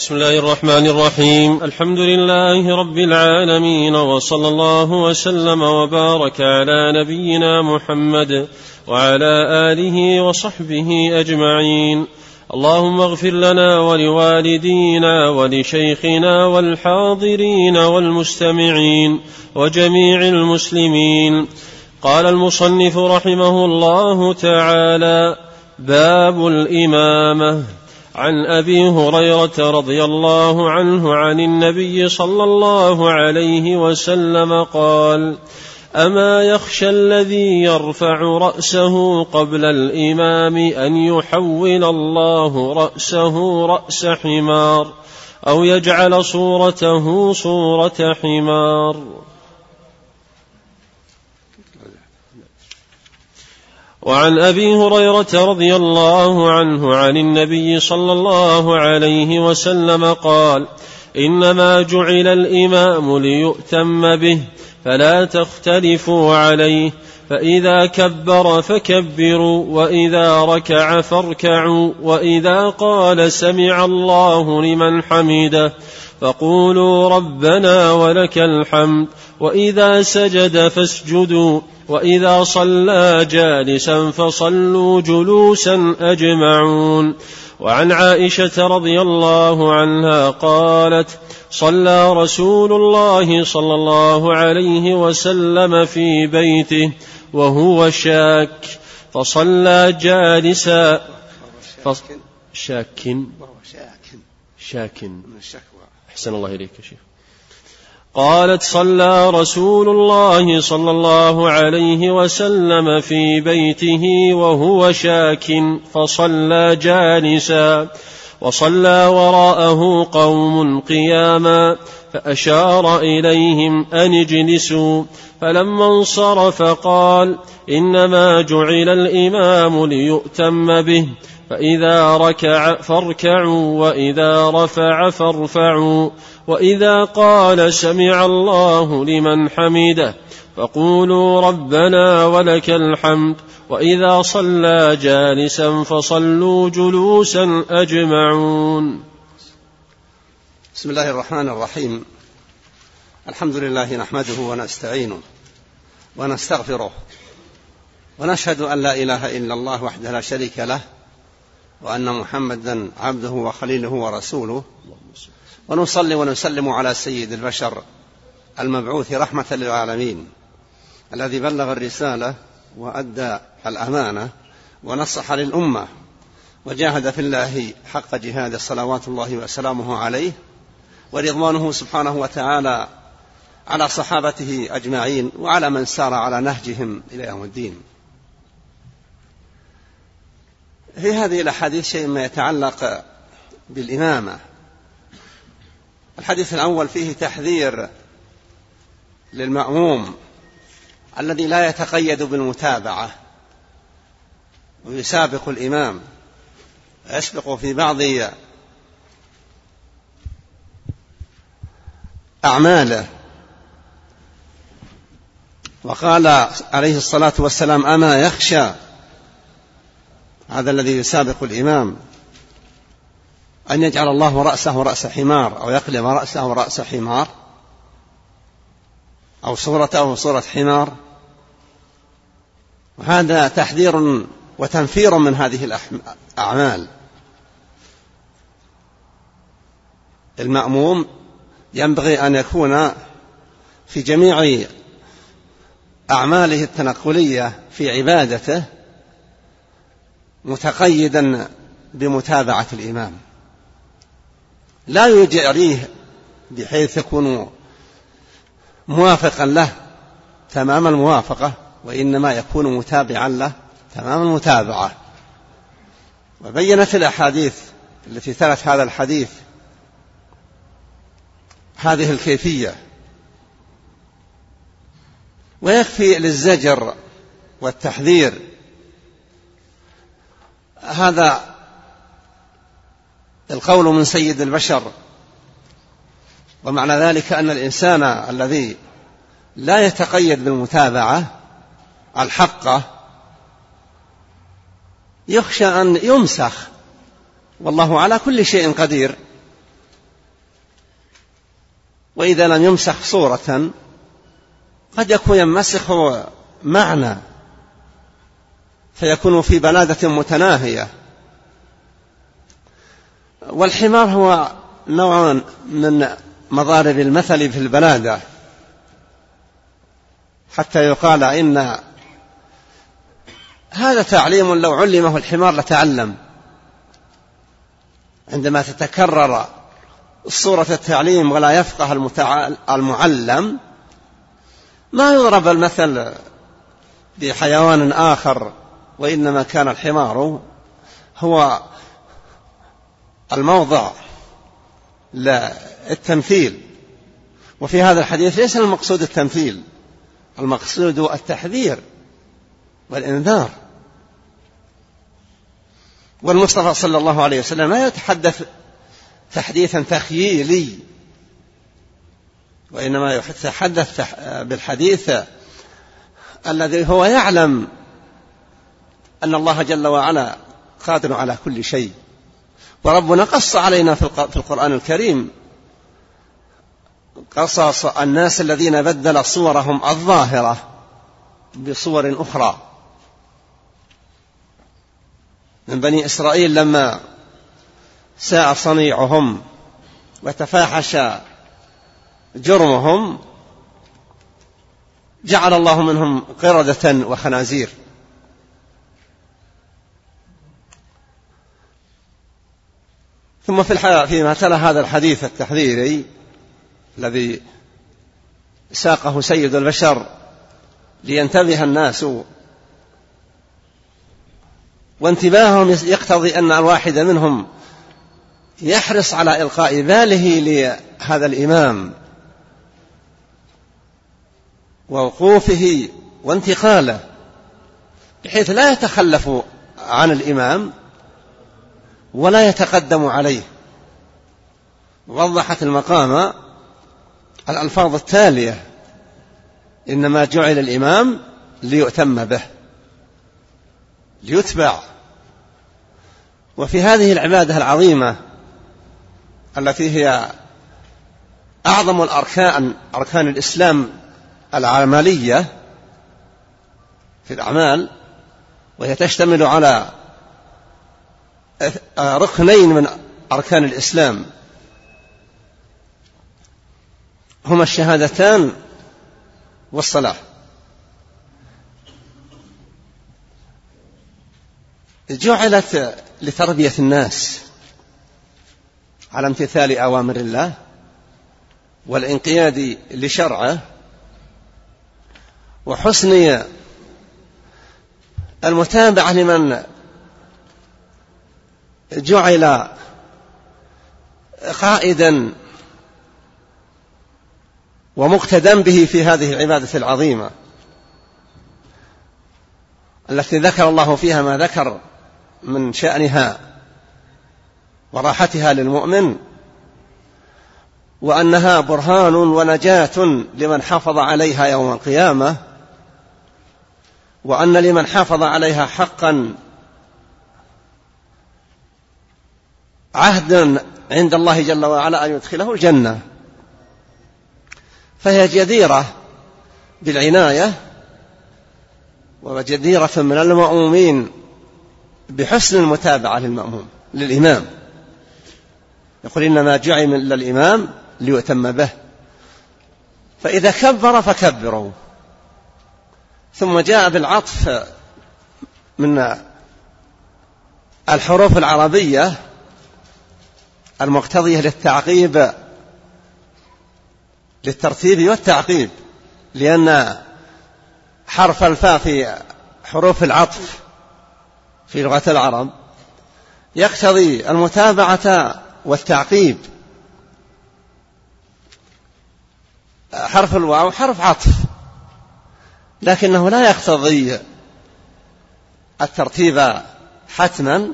بسم الله الرحمن الرحيم. الحمد لله رب العالمين وصلى الله وسلم وبارك على نبينا محمد وعلى آله وصحبه أجمعين. اللهم اغفر لنا ولوالدينا ولشيخنا والحاضرين والمستمعين وجميع المسلمين. قال المصنف رحمه الله تعالى باب الإمامة. عن أبي هريرة رضي الله عنه عن النبي صلى الله عليه وسلم قال أما يخشى الذي يرفع رأسه قبل الإمام أن يحول الله رأسه رأس حمار أو يجعل صورته صورة حمار؟ وعن أبي هريرة رضي الله عنه عن النبي صلى الله عليه وسلم قال إنما جعل الإمام ليؤتم به فلا تختلفوا عليه فإذا كبر فكبروا وإذا ركع فاركعوا وإذا قال سمع الله لمن حمده فقولوا ربنا ولك الحمد وإذا سجد فاسجدوا وإذا صلى جالسا فصلوا جلوسا أجمعون. وعن عائشة رضي الله عنها قالت صلى رسول الله صلى الله عليه وسلم في بيته وهو شاك فصلى جالسا فص... شاك. شاك أحسن الله إليك يا شيخ. قالت صلى رسول الله صلى الله عليه وسلم في بيته وهو شاك فصلى جالسا وصلى وراءه قوم قياما فأشار إليهم أن اجلسوا فلما انصرف قال إنما جعل الإمام ليؤتم به فإذا ركع فاركعوا وإذا رفع فارفعوا وإذا قال سمع الله لمن حمده فقولوا ربنا ولك الحمد وإذا صلى جالسا فصلوا جلوسا أجمعون. بسم الله الرحمن الرحيم. الحمد لله نحمده ونستعينه ونستغفره ونشهد أن لا إله إلا الله وحده لا شريك له وأن محمدا عبده وخليله ورسوله. ونصلي ونسلم على سيد البشر المبعوث رحمة للعالمين الذي بلغ الرسالة وأدى الأمانة ونصح للأمة وجاهد في الله حق جهاد صلوات الله وسلامه عليه ورضوانه سبحانه وتعالى على صحابته أجمعين وعلى من سار على نهجهم إلى يوم الدين. في هذه الأحاديث شيء ما يتعلق بالإمامة. الحديث الأول فيه تحذير للمأموم الذي لا يتقيد بالمتابعة ويسابق الإمام ويسبق في بعض أعماله. وقال عليه الصلاة والسلام أما يخشى هذا الذي يسابق الإمام. أن يجعل الله رأسه رأس حمار أو يقلب رأسه رأس حمار أو صورته صورة حمار. وهذا تحذير وتنفير من هذه الأعمال. المأموم ينبغي أن يكون في جميع أعماله التنقلية في عبادته متقيدا بمتابعة الإمام. لا يجريه بحيث يكون موافقا له تمام الموافقة وإنما يكون متابعا له تمام المتابعة. وبينت الأحاديث التي تلت هذا الحديث هذه الكيفية. ويكفي للزجر والتحذير هذا القول من سيد البشر. ومعنى ذلك أن الإنسان الذي لا يتقيد بالمتابعة الحقة يخشى أن يمسخ. والله على كل شيء قدير. وإذا لم يمسخ صورة قد يكون يمسخ معنى فيكون في بلادة متناهية. والحمار هو نوع من مضارب المثل في البلادة. حتى يقال إن هذا تعليم لو علمه الحمار لتعلم. عندما تتكرر صورة التعليم ولا يفقه المعلم ما يضرب المثل بحيوان آخر. وإنما كان الحمار هو الموضع للتمثيل وفي هذا الحديث ليس المقصود التمثيل المقصود التحذير والإنذار. والمصطفى صلى الله عليه وسلم لا يتحدث تحديثا تخييلي وإنما يتحدث بالحديث الذي هو يعلم أن الله جل وعلا قادر على كل شيء. وربنا قص علينا في القرآن الكريم قصص الناس الذين بدل صورهم الظاهرة بصور أخرى. من بني إسرائيل لما ساء صنيعهم وتفاحش جرمهم جعل الله منهم قردة وخنازير. ثم في فيما تلا هذا الحديث التحذيري الذي ساقه سيد البشر لينتبه الناس وانتباههم يقتضي أن الواحد منهم يحرص على إلقاء باله لهذا الإمام ووقوفه وانتقاله بحيث لا يتخلف عن الإمام ولا يتقدم عليه. وضحت المقام الألفاظ التالية. إنما جعل الإمام ليؤتم به ليتبع. وفي هذه العبادة العظيمة التي هي أعظم الأركان أركان الإسلام العملية في الأعمال وهي تشتمل على ركنين من أركان الإسلام. هما الشهادتان والصلاة. جعلت لتربية الناس على امتثال أوامر الله والانقياد لشرعه وحسن المتابعة لمن جعل قائدا ومقتدا به في هذه العبادة العظيمة التي ذكر الله فيها ما ذكر من شأنها وراحتها للمؤمن وأنها برهان ونجاة لمن حافظ عليها يوم القيامة وأن لمن حافظ عليها حقا عهدا عند الله جل وعلا أن يدخله الجنة. فهي جديرة بالعناية وجديرة من المأمومين بحسن المتابعة للمأموم للإمام. يقول إنما جعل للإمام ليؤتم به. فإذا كبر فكبروا. ثم جاء بالعطف من الحروف العربية المقتضية للتعقيب للترتيب والتعقيب لأن حرف الفاء في حروف العطف في لغة العرب يقتضي المتابعة والتعقيب. حرف الواو حرف عطف لكنه لا يقتضي الترتيب حتما.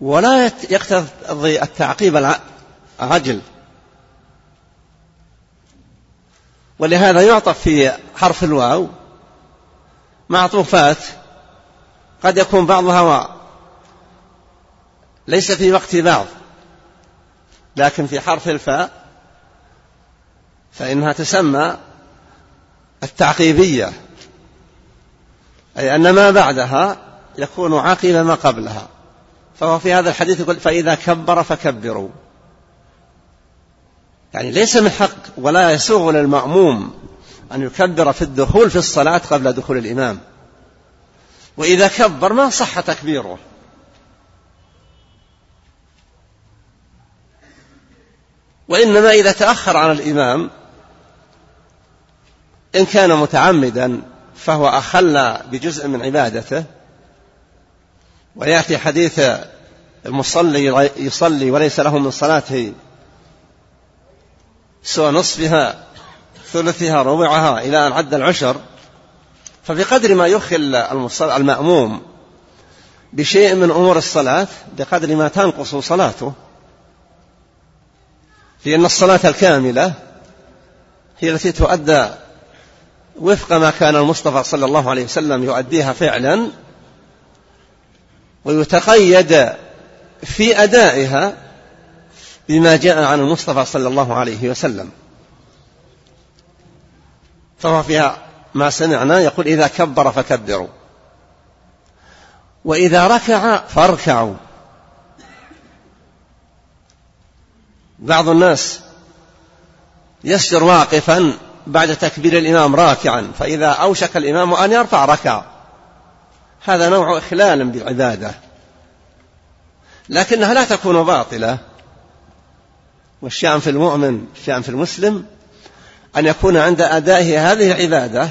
ولا يقتضي التعقيب العجل. ولهذا يعطف في حرف الواو معطوفات قد يكون بعضها ليس في وقت بعض لكن في حرف الفاء فإنها تسمى التعقيبية أي أن ما بعدها يكون عقب ما قبلها. فهو في هذا الحديث يقول فإذا كبر فكبروا. يعني ليس من حق ولا يسوغ للمأموم أن يكبر في الدخول في الصلاة قبل دخول الإمام. وإذا كبر ما صح تكبيره. وإنما إذا تأخر عن الإمام إن كان متعمدا فهو أخل بجزء من عبادته ويأتي حديث المصلي يصلي وليس له من صلاته سوى نصفها ثلثها ربعها إلى أن عد العشر. فبقدر ما يخل المأموم بشيء من أمور الصلاة بقدر ما تنقص صلاته. لأن الصلاة الكاملة هي التي تؤدى وفق ما كان المصطفى صلى الله عليه وسلم يؤديها فعلا. ويتقيد في أدائها بما جاء عن المصطفى صلى الله عليه وسلم. فهو فيها ما سمعنا يقول إذا كبر فكبروا وإذا ركع فاركعوا. بعض الناس يسجر واقفا بعد تكبير الإمام راكعا فإذا أوشك الإمام أن يرفع ركع هذا نوع إخلال بالعبادة لكنها لا تكون باطلة. والشأن في المؤمن الشأن في المسلم أن يكون عند أدائه هذه العبادة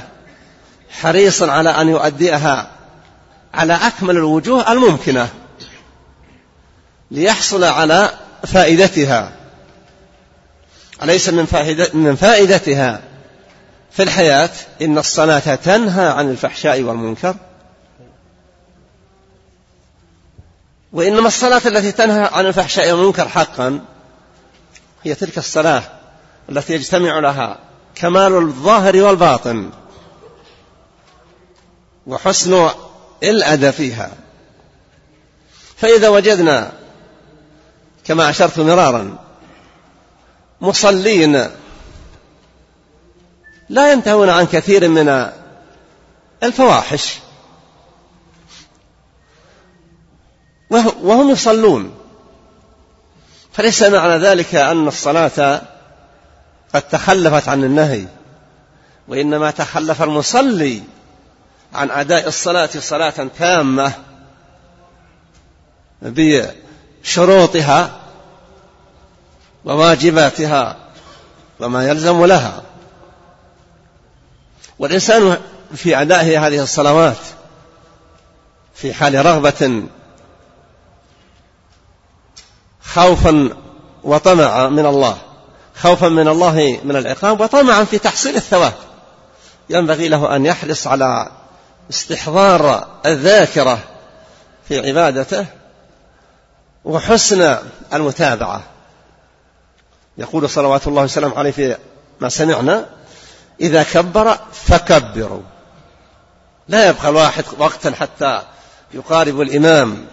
حريصا على أن يؤديها على أكمل الوجوه الممكنة ليحصل على فائدتها. أليس من, فائدة من فائدتها في الحياة؟ إن الصلاة تنهى عن الفحشاء والمنكر. وإنما الصلاة التي تنهى عن الفحشاء والمنكر حقا هي تلك الصلاة التي يجتمع لها كمال الظاهر والباطن وحسن الأدى فيها. فإذا وجدنا كما أشرت مرارا مصلين لا ينتهون عن كثير من الفواحش وهم يصلون. فليس معنى ذلك أن الصلاة قد تخلفت عن النهي وإنما تخلف المصلي عن أداء الصلاة صلاة تامة بشروطها وواجباتها وما يلزم لها. والإنسان في أدائه هذه الصلوات في حال رغبة خوفا وطمعا من الله. خوفا من الله من العقاب وطمعا في تحصيل الثواب. ينبغي له أن يحرص على استحضار الذاكرة في عبادته وحسن المتابعة. يقول صلوات الله وسلم عليه في ما سمعنا إذا كبر فكبروا. لا يبقى الواحد وقتا حتى يقارب الإمام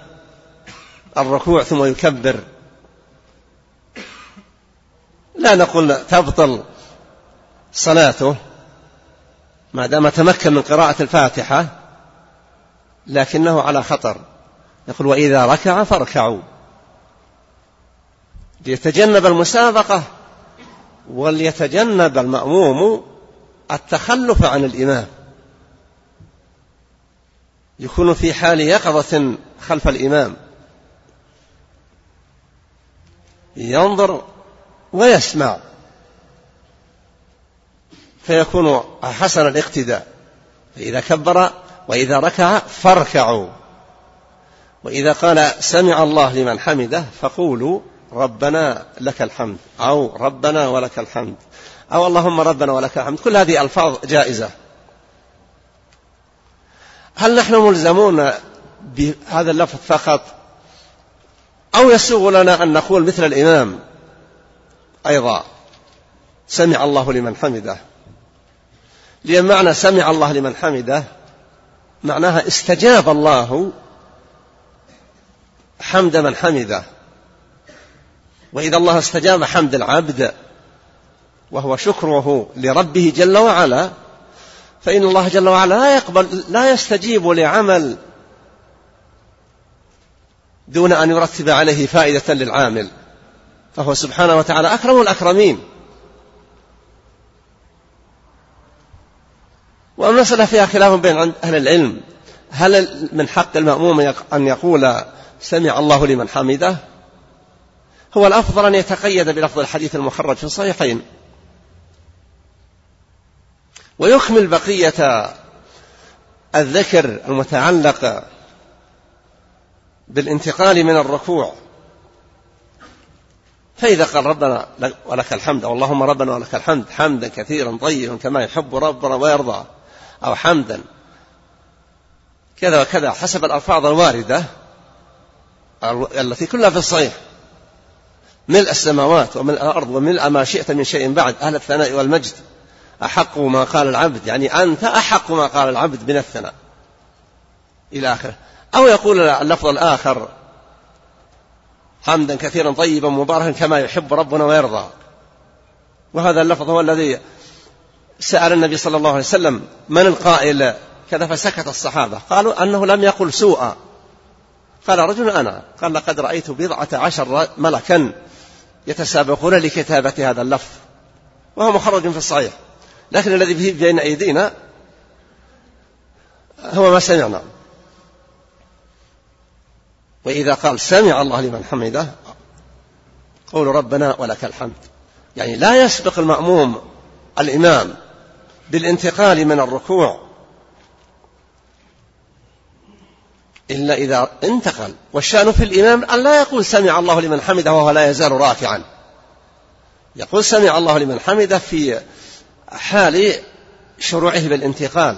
الركوع ثم يكبر. لا نقول تبطل صلاته ما دام تمكن من قراءة الفاتحة لكنه على خطر. يقول وإذا ركع فاركعوا. ليتجنب المسابقة وليتجنب المأموم التخلف عن الإمام. يكون في حال يقظة خلف الإمام. ينظر ويسمع. فيكون حسن الاقتداء. فإذا كبر وإذا ركع فاركعوا. وإذا قال سمع الله لمن حمده فقولوا ربنا لك الحمد أو ربنا ولك الحمد أو اللهم ربنا ولك الحمد. كل هذه ألفاظ جائزة. هل نحن ملزمون بهذا اللفظ فقط؟ أو يسوغ لنا أن نقول مثل الإمام أيضا سمع الله لمن حمده. لأن معنى سمع الله لمن حمده معناها استجاب الله حمد من حمده. وإذا الله استجاب حمد العبد وهو شكره لربه جل وعلا فإن الله جل وعلا لا يقبل لا يستجيب لعمل دون أن يرتب عليه فائدة للعامل. فهو سبحانه وتعالى أكرم الأكرمين. والمسألة فيها خلاف بين أهل العلم هل من حق المأموم أن يقول سمع الله لمن حمده؟ هو الأفضل أن يتقيد بلفظ الحديث المخرج في الصحيحين. ويكمل بقية الذكر المتعلق بالانتقال من الركوع فإذا قال ربنا ولك الحمد أو اللهم ربنا ولك الحمد حمدا كثيرا طيبا كما يحب ربنا ويرضى أو حمدا كذا وكذا حسب الألفاظ الواردة التي كلها في الصحيح. ملء السماوات وملء الأرض وملء ما شئت من شيء بعد أهل الثناء والمجد. أحق ما قال العبد يعني أنت أحق ما قال العبد من الثناء. إلى آخره. أو يقول اللفظ الآخر حمدا كثيرا طيبا مباركا كما يحب ربنا ويرضى. وهذا اللفظ هو الذي سأل النبي صلى الله عليه وسلم من القائل كذا فسكت الصحابة؟ قالوا أنه لم يقل سوءا. قال رجل أنا. قال لقد رأيت بضعة عشر ملكا يتسابقون لكتابة هذا اللفظ. وهو مخرج في الصحيح. لكن الذي فيه بين أيدينا هو ما سمعنا. وإذا قال سمع الله لمن حمده قول ربنا ولك الحمد. يعني لا يسبق المأموم الإمام بالانتقال من الركوع إلا إذا انتقل. والشأن في الإمام أن لا يقول سمع الله لمن حمده وهو لا يزال راكعا يقول سمع الله لمن حمده في حال شروعه بالانتقال.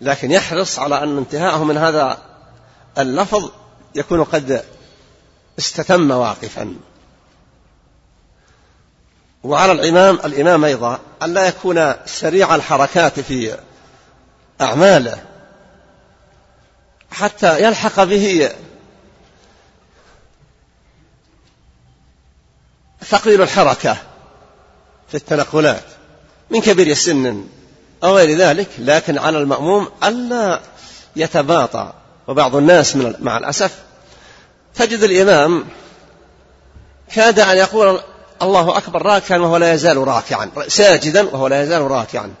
لكن يحرص على أن انتهاءه من هذا اللفظ يكون قد استتم واقفا. وعلى الإمام الإمام أيضا أن لا يكون سريع الحركات في أعماله حتى يلحق به ثقيل الحركة في التنقلات من كبير السن أو غير ذلك لكن على المأموم ألا يتباطأ. وبعض الناس من مع الأسف. تجد الإمام كاد أن يقول الله أكبر راكعا وهو لا يزال راكعا ساجدا وهو لا يزال راكعا.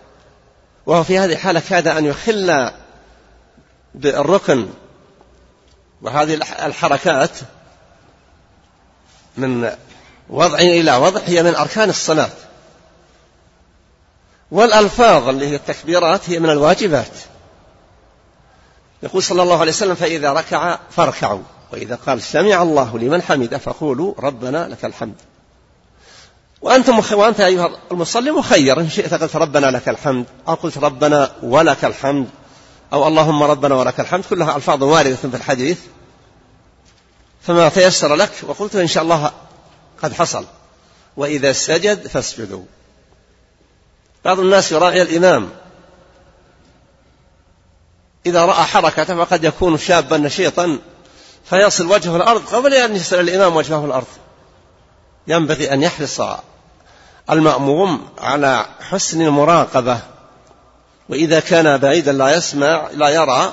وهو في هذه الحالة كاد أن يخل بالركن. وهذه الحركات من وضع إلى وضع هي من أركان الصلاة. والألفاظ اللي هي التكبيرات هي من الواجبات. يقول صلى الله عليه وسلم فإذا ركع فاركعوا. وإذا قال سمع الله لمن حمده فقولوا ربنا لك الحمد. وأنتم وأنت أيها المصلي مخير. إن شئت قلت ربنا لك الحمد أو قلت ربنا ولك الحمد أو اللهم ربنا ولك الحمد كلها ألفاظ واردة في الحديث. فما تيسر لك وقلت إن شاء الله قد حصل. وإذا سجد فاسجدوا. بعض الناس يراعي الإمام. إذا رأى حركة فقد يكون شابا نشيطا فيصل وجهه الأرض قبل أن يصل الإمام وجهه الأرض. ينبغي أن يحرص المأموم على حسن المراقبة. وإذا كان بعيدا لا يسمع لا يرى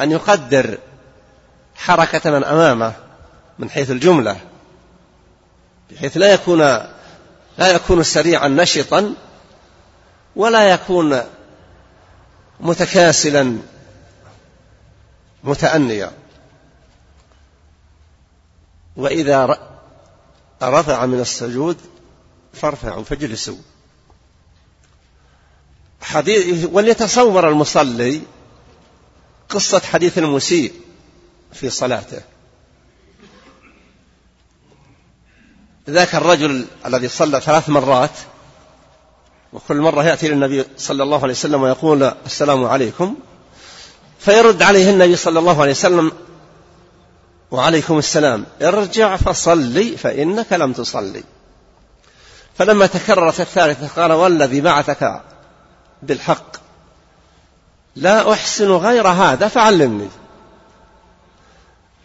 أن يقدر حركة من أمامه من حيث الجملة بحيث لا يكون لا يكون سريعا نشطا ولا يكون متكاسلا متأنيا. وإذا رفع من السجود فارفعوا فاجلسوا. حديث وليتصور المصلي قصة حديث المسيء في صلاته. ذاك الرجل الذي صلى ثلاث مرات وكل مرة يأتي للنبي صلى الله عليه وسلم ويقول السلام عليكم فيرد عليه النبي صلى الله عليه وسلم وعليكم السلام ارجع فصلي فإنك لم تصلي. فلما تكررت الثالثة قال والذي بعثك بالحق لا أحسن غير هذا فعلمني.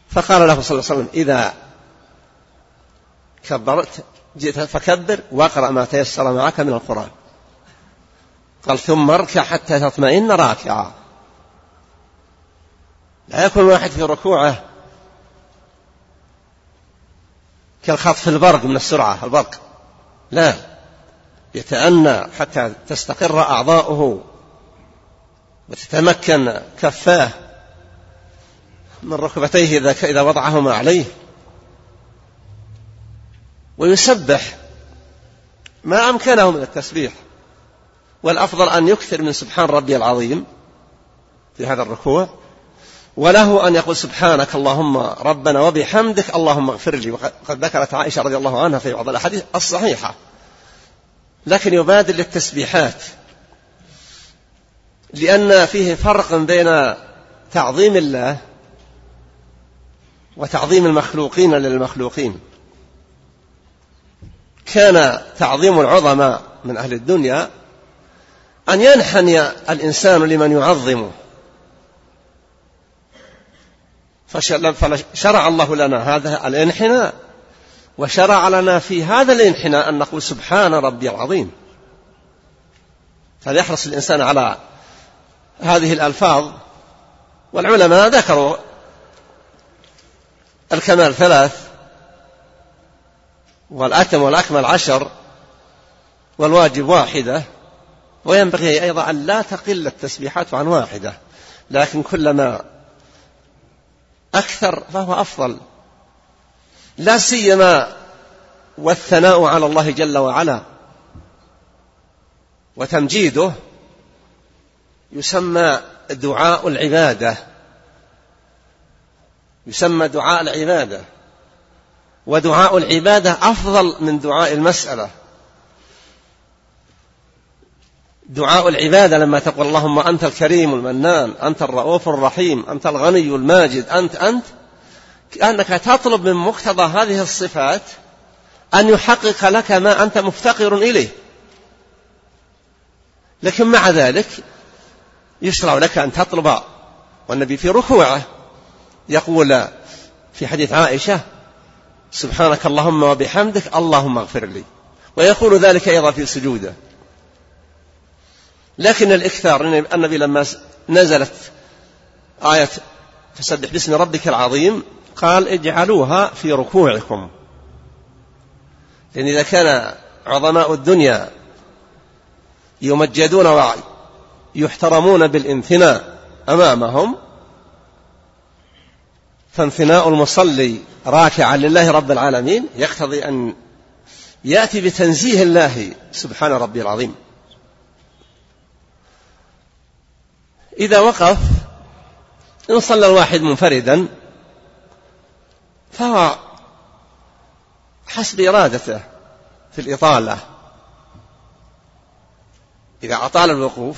فقال له صلى الله عليه وسلم إذا كبرت جئت فكبر واقرأ ما تيسر معك من القرآن. قال ثم اركع حتى تطمئن راكعا. لا يكون واحد في ركوعه كالخطف البرق من السرعة البرق. لا. يتأنى حتى تستقر أعضاؤه وتتمكن كفاه من ركبتيه إذا وضعهما عليه. ويسبح ما أمكنه من التسبيح. والأفضل أن يكثر من سبحان ربي العظيم في هذا الركوع وله أن يقول سبحانك اللهم ربنا وبحمدك اللهم اغفر لي. وقد ذكرت عائشة رضي الله عنها في بعض الأحاديث الصحيحة لكن يبادر للتسبيحات لأن فيه فرق بين تعظيم الله وتعظيم المخلوقين للمخلوقين. كان تعظيم العظماء من أهل الدنيا أن ينحني الإنسان لمن يعظمه. فشرع الله لنا هذا الانحناء وشرع لنا في هذا الانحناء أن نقول سبحان ربي العظيم. فليحرص الإنسان على هذه الألفاظ. والعلماء ذكروا الكمال ثلاث والأتم والأكمل عشر والواجب واحدة. وينبغي أيضا أن لا تقل التسبيحات عن واحدة لكن كلما أكثر فهو أفضل. لا سيما والثناء على الله جل وعلا وتمجيده يسمى دعاء العبادة. يسمى دعاء العبادة. ودعاء العبادة أفضل من دعاء المسألة. دعاء العبادة لما تقول اللهم أنت الكريم المنان أنت الرؤوف الرحيم أنت الغني الماجد أنت أنت كأنك تطلب من مقتضى هذه الصفات أن يحقق لك ما أنت مفتقر إليه. لكن مع ذلك يشرع لك أن تطلب والنبي في ركوعه يقول في حديث عائشة سبحانك اللهم وبحمدك اللهم اغفر لي. ويقول ذلك أيضا في سجوده. لكن الإكثار النبي لما نزلت آية فسبح باسم ربك العظيم قال اجعلوها في ركوعكم. لأن إذا كان عظماء الدنيا يمجدون ويحترمون بالانثناء أمامهم فانثناء المصلي راكعا لله رب العالمين يقتضي أن يأتي بتنزيه الله سبحان ربي العظيم. إذا وقف إن صلى الواحد منفردا فهو حسب إرادته في الإطالة. إذا أطال الوقوف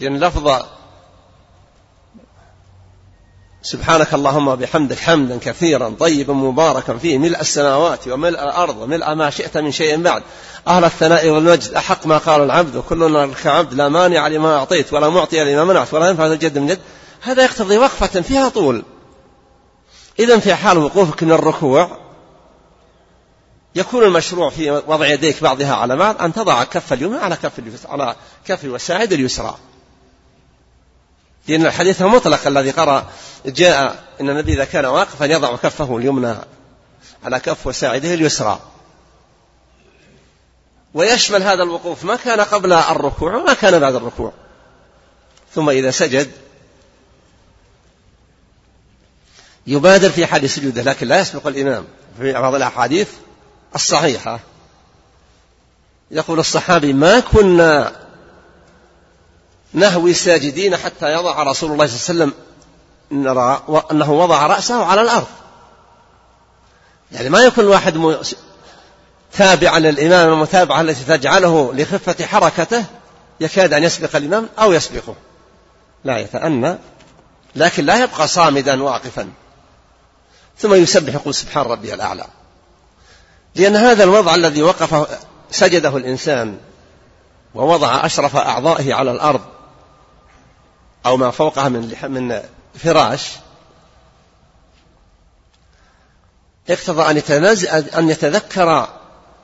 لأن لفظ سبحانك اللهم وبحمدك حمدا كثيرا طيبا مباركا فيه ملء السماوات وملء الأرض وملء ما شئت من شيء بعد. أهل الثناء والمجد أحق ما قال العبد وكلنا لك عبد لا مانع لما أعطيت ولا معطي لما منعت ولا ينفع الجد من جد. هذا يقتضي وقفة فيها طول. إذا في حال وقوفك من الركوع يكون المشروع في وضع يديك بعضها على بعض أن تضع كف اليمنى على كف على كف الساعد اليسرى. لأن الحديث المطلق الذي قرأ جاء أن النبي إذا كان واقفا يضع كفه اليمنى على كف وساعده اليسرى. ويشمل هذا الوقوف ما كان قبل الركوع وما كان بعد الركوع. ثم إذا سجد يبادر في حال سجوده لكن لا يسبق الإمام في بعض الأحاديث الصحيحة. يقول الصحابي ما كنا نهوي ساجدين حتى يضع رسول الله صلى الله عليه وسلم نرى أنه وضع رأسه على الأرض. يعني ما يكون واحد تابعا للإمام المتابعة التي تجعله لخفة حركته يكاد أن يسبق الإمام أو يسبقه. لا يتأنى لكن لا يبقى صامدا واقفا. ثم يسبح يقول سبحان ربي الأعلى. لأن هذا الوضع الذي وقف سجده الإنسان ووضع أشرف أعضائه على الأرض أو ما فوقها من من فراش اقتضى أن, أن يتذكر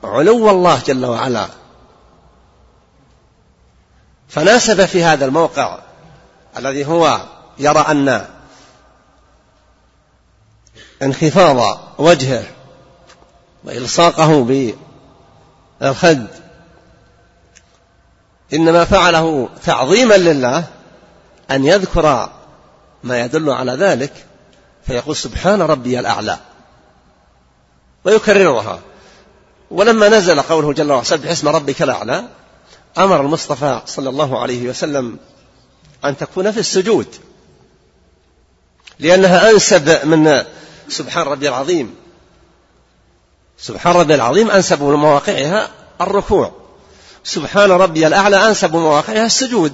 علو الله جل وعلا. فناسب في هذا الموقع الذي هو يرى أن انخفاض وجهه وإلصاقه بالخد إنما فعله تعظيما لله أن يذكر ما يدل على ذلك فيقول سبحان ربي الأعلى. ويكررها. ولما نزل قوله جل وعلا سبح اسم ربك الأعلى أمر المصطفى صلى الله عليه وسلم أن تكون في السجود. لأنها أنسب من سبحان ربي العظيم. سبحان ربي العظيم أنسب من مواقعها الركوع. سبحان ربي الأعلى أنسب مواقعها السجود.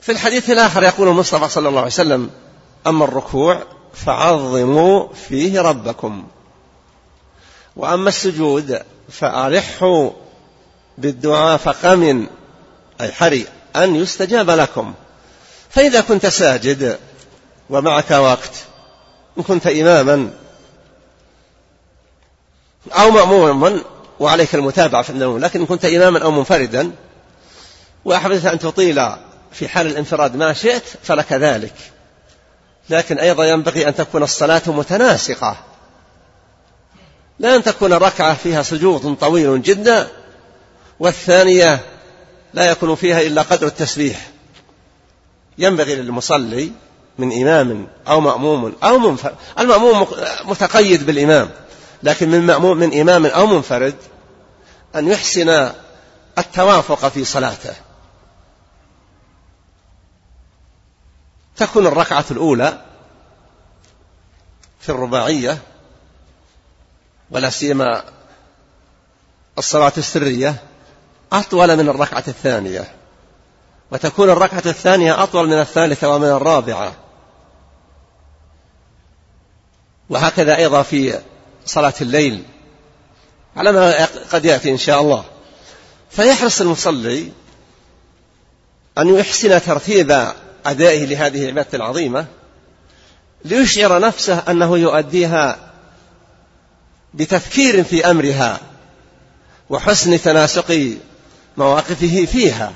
في الحديث الآخر يقول المصطفى صلى الله عليه وسلم أما الركوع فعظموا فيه ربكم. وأما السجود فألحوا بالدعاء فقم أي حري أن يستجاب لكم. فإذا كنت ساجد ومعك وقت إن كنت إماما أو مأموما وعليك المتابعة في النوم لكن إن كنت إماما أو منفردا وأحببت أن تطيل في حال الانفراد ما شئت فلك ذلك. لكن أيضا ينبغي أن تكون الصلاة متناسقة. لا أن تكون ركعة فيها سجود طويل جدا والثانية لا يكون فيها إلا قدر التسبيح. ينبغي للمصلي من إمام أو مأموم أو منفرد. المأموم متقيد بالإمام لكن من مأموم من إمام أو منفرد أن يحسن التوافق في صلاته. تكون الركعة الأولى في الرباعية ولا سيما الصلاة السرية أطول من الركعة الثانية. وتكون الركعة الثانية أطول من الثالثة ومن الرابعة. وهكذا أيضا في صلاة الليل على ما قد يأتي إن شاء الله. فيحرص المصلي أن يحسن ترتيب أدائه لهذه العبادة العظيمة ليشعر نفسه أنه يؤديها بتفكير في أمرها وحسن تناسق مواقفه فيها.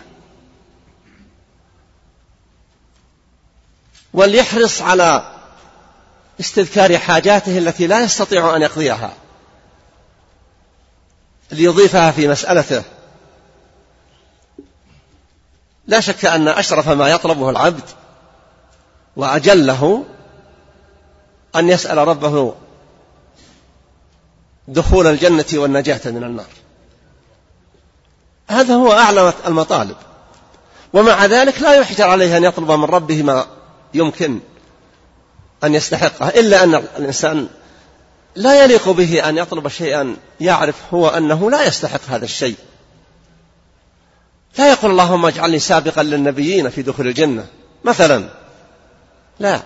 وليحرص على استذكار حاجاته التي لا يستطيع أن يقضيها ليضيفها في مسألته. لا شك أن أشرف ما يطلبه العبد وأجله أن يسأل ربه دخول الجنة والنجاة من النار. هذا هو أعلى المطالب. ومع ذلك لا يحجر عليه أن يطلب من ربه ما يمكن أن يستحقه إلا أن الإنسان لا يليق به أن يطلب شيئا يعرف هو أنه لا يستحق هذا الشيء. لا يقول اللهم اجعلني سابقا للنبيين في دخول الجنة. مثلا. لا.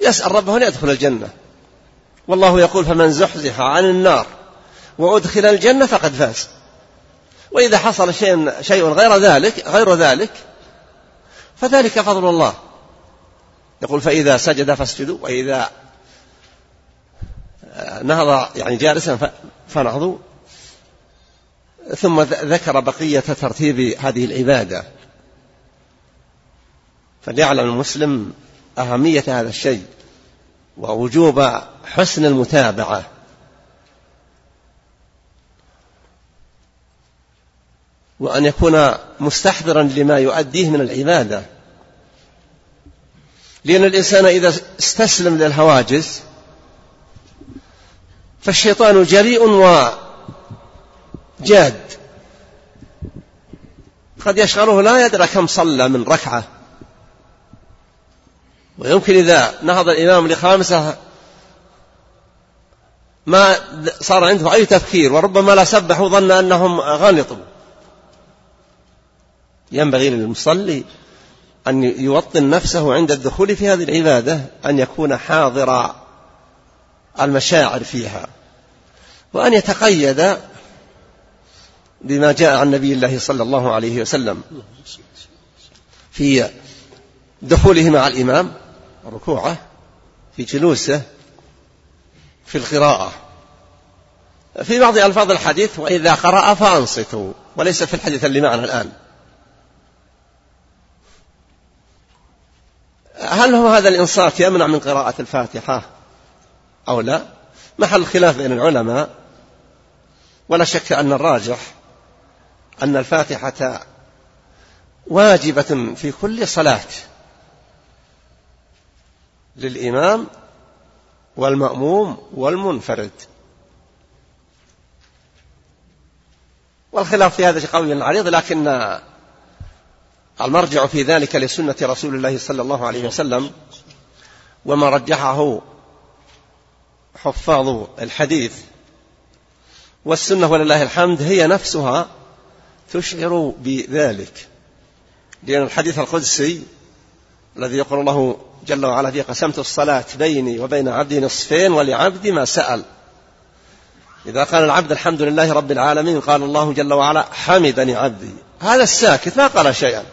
يسأل ربه أن يدخل الجنة. والله يقول فمن زحزح عن النار وأدخل الجنة فقد فاز. وإذا حصل شيء شيء غير ذلك غير ذلك فذلك فضل الله. يقول فإذا سجد فاسجدوا وإذا نهض يعني جالسا فنهضوا. ثم ذكر بقية ترتيب هذه العبادة. فليعلم المسلم أهمية هذا الشيء ووجوب حسن المتابعة. وأن يكون مستحضرا لما يؤديه من العبادة. لأن الإنسان إذا استسلم للهواجس فالشيطان جريء وجاد قد يشغله لا يدرى كم صلى من ركعة. ويمكن إذا نهض الإمام لخامسة ما صار عنده أي تفكير وربما لا سبحوا ظن أنهم غلطوا. ينبغي للمصلي أن يوطن نفسه عند الدخول في هذه العبادة أن يكون حاضر المشاعر فيها وأن يتقيد بما جاء عن نبي الله صلى الله عليه وسلم في دخوله مع الإمام ركوعه في جلوسه في القراءة. في بعض ألفاظ الحديث وإذا قرأ فأنصتوا وليس في الحديث اللي معنا الآن. هل هو هذا الإنصات يمنع من قراءة الفاتحة أو لا؟ محل خلاف بين العلماء ولا شك أن الراجح أن الفاتحة واجبة في كل صلاة للإمام والمأموم والمنفرد. والخلاف في هذا قوي عريض لكن المرجع في ذلك لسنة رسول الله صلى الله عليه وسلم وما رجحه حفاظ الحديث. والسنة ولله الحمد هي نفسها تشعر بذلك. لأن الحديث القدسي الذي يقول الله جل وعلا فيه قسمت الصلاة بيني وبين عبدي نصفين ولعبدي ما سأل. إذا قال العبد الحمد لله رب العالمين قال الله جل وعلا حمدني عبدي. هذا الساكت ما قال شيئا.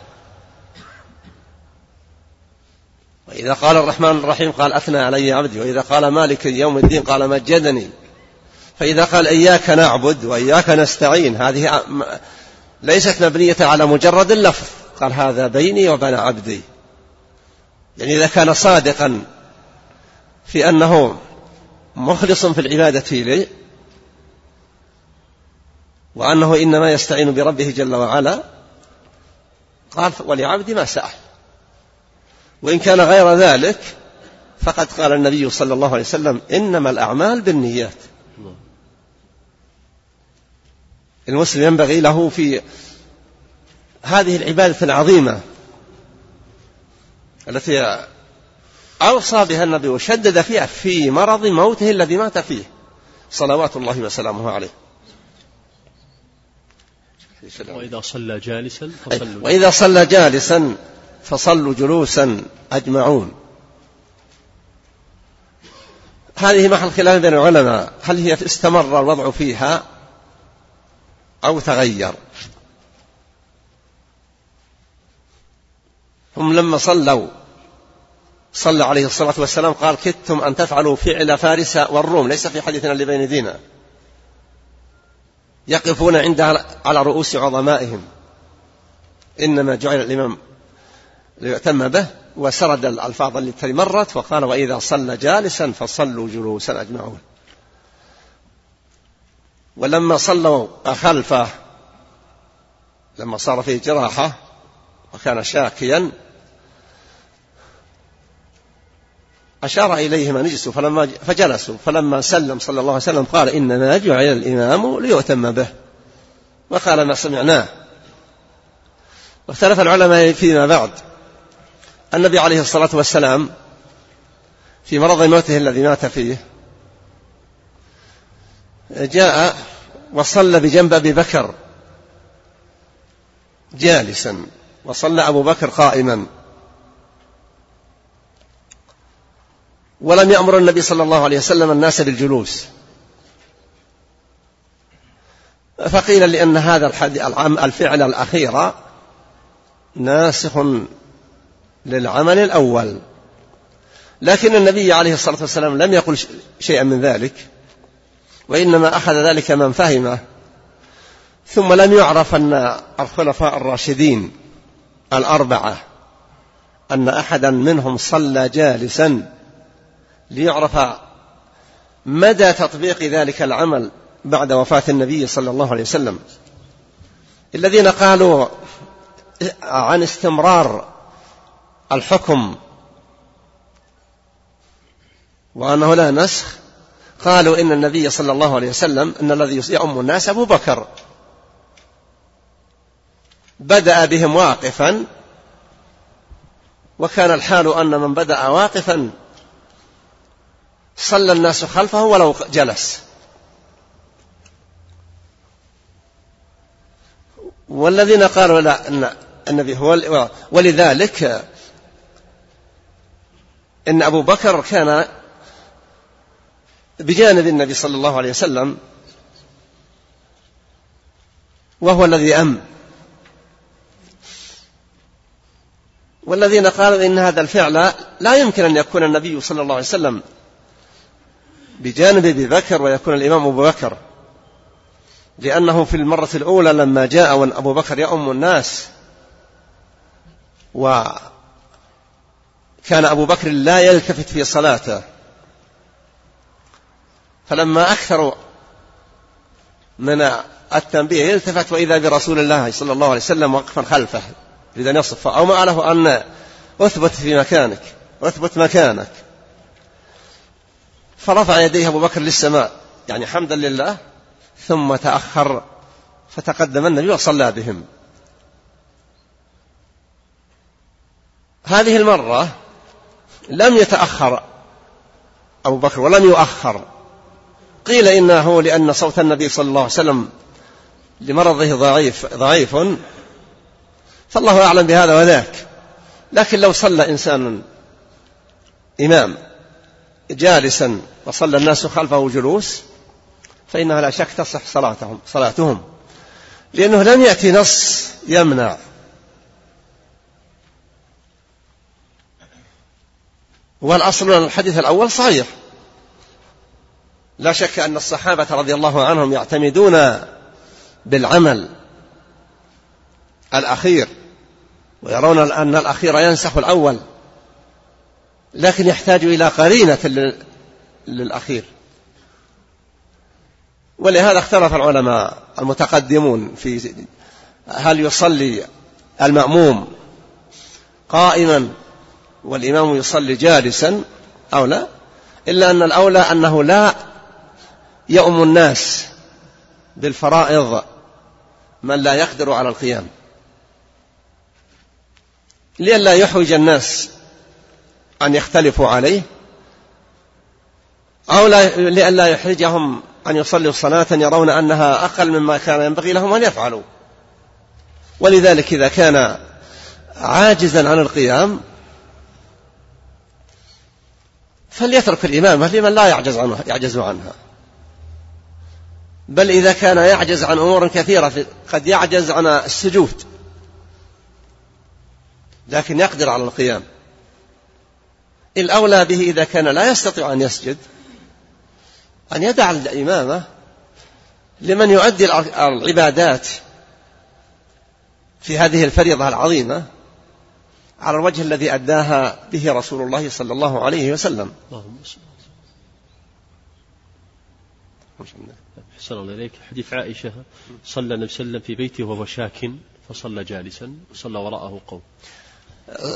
وإذا قال الرحمن الرحيم قال أثنى علي عبدي وإذا قال مالك يوم الدين قال مجدني. فإذا قال إياك نعبد وإياك نستعين هذه ليست مبنية على مجرد اللفظ. قال هذا بيني وبين عبدي. يعني إذا كان صادقا في أنه مخلص في العبادة لي وأنه إنما يستعين بربه جل وعلا قال ولعبدي ما سأل. وإن كان غير ذلك فقد قال النبي صلى الله عليه وسلم إنما الأعمال بالنيات. المسلم ينبغي له في هذه العبادة العظيمة التي أوصى بها النبي وشدد فيها في مرض موته الذي مات فيه. صلوات الله وسلامه عليه. وإذا صلى جالسا فصلوا وإذا صلى جالسا فصلوا جلوسا أجمعون. هذه محل خلاف بين العلماء. هل هي استمر الوضع فيها؟ أو تغير. هم لما صلوا صلى عليه الصلاة والسلام قال كدتم أن تفعلوا فعل فارس والروم. ليس في حديثنا اللي بين دينا يقفون عند على رؤوس عظمائهم. إنما جعل الإمام ليؤتم به وسرد الألفاظ التي مرت وقال وإذا صلى جالسا فصلوا جلوسا أجمعون. ولما صلوا خلفه لما صار فيه جراحة وكان شاكيا أشار إليهم أن اجلسوا فلما فجلسوا فلما سلم صلى الله عليه وسلم قال إنما جعل الإمام ليؤتم به. وقال ما سمعناه واختلف العلماء فيما بعد. النبي عليه الصلاة والسلام في مرض موته الذي مات فيه جاء وصلى بجنب أبي بكر جالسا وصلى أبو بكر قائما. ولم يأمر النبي صلى الله عليه وسلم الناس بالجلوس. فقيل لأن هذا الفعل الأخير ناسخ للعمل الأول. لكن النبي عليه الصلاة والسلام لم يقل شيئا من ذلك. وإنما أخذ ذلك من فهمه. ثم لم يعرف أن الخلفاء الراشدين الأربعة أن أحدا منهم صلى جالسا ليعرف مدى تطبيق ذلك العمل بعد وفاة النبي صلى الله عليه وسلم. الذين قالوا عن استمرار الحكم وأنه لا نسخ قالوا إن النبي صلى الله عليه وسلم أن الذي يؤم الناس أبو بكر. بدأ بهم واقفا وكان الحال أن من بدأ واقفا صلى الناس خلفه ولو جلس. والذين قالوا لا أن النبي هو ولذلك إن أبو بكر كان بجانب النبي صلى الله عليه وسلم وهو الذي أم. والذين قالوا إن هذا الفعل لا يمكن أن يكون النبي صلى الله عليه وسلم بجانب أبي بكر ويكون الإمام أبو بكر لأنه في المرة الأولى لما جاء أبو بكر يؤم الناس وكان أبو بكر لا يلتفت في صلاته. فلما أكثروا من التنبيه يلتفت وإذا برسول الله صلى الله عليه وسلم وقفا خلفه يريد أن يصف أو ما له أن أثبت في مكانك أثبت مكانك. فرفع يديه أبو بكر للسماء يعني حمدا لله ثم تأخر فتقدم النبي وصلى بهم. هذه المرة لم يتأخر أبو بكر ولم يؤخر. قيل إنه لأن صوت النبي صلى الله عليه وسلم لمرضه ضعيف ضعيف. فالله أعلم بهذا وذاك. لكن لو صلى إنسان إمام جالسا وصلى الناس خلفه جلوس فإنها لا شك تصح صلاتهم صلاتهم. لأنه لم يأتي نص يمنع. والأصل أن الحديث الأول صحيح. لا شك أن الصحابة رضي الله عنهم يعتمدون بالعمل الأخير ويرون أن الأخير ينسخ الأول لكن يحتاج إلى قرينة للأخير. ولهذا اختلف العلماء المتقدمون في هل يصلي المأموم قائما والإمام يصلي جالسا أو لا إلا أن الأولى أنه لا يؤم الناس بالفرائض من لا يقدر على القيام. لئلا يحوج الناس أن يختلفوا عليه أو لئلا يحرجهم أن يصلوا صلاة يرون أنها أقل مما كان ينبغي لهم أن يفعلوا. ولذلك إذا كان عاجزا عن القيام فليترك الإمامة لمن لا يعجز عنها يعجز عنها. بل إذا كان يعجز عن أمور كثيرة قد يعجز عن السجود. لكن يقدر على القيام. الأولى به إذا كان لا يستطيع أن يسجد أن يدع الإمامة لمن يؤدي العبادات في هذه الفريضة العظيمة على الوجه الذي أداها به رسول الله صلى الله عليه وسلم. اللهم أحسن الله إليك. حديث عائشة صلى النبي صلى الله عليه وسلم في بيته وهو شاك فصلى جالسا وصلى وراءه قوم.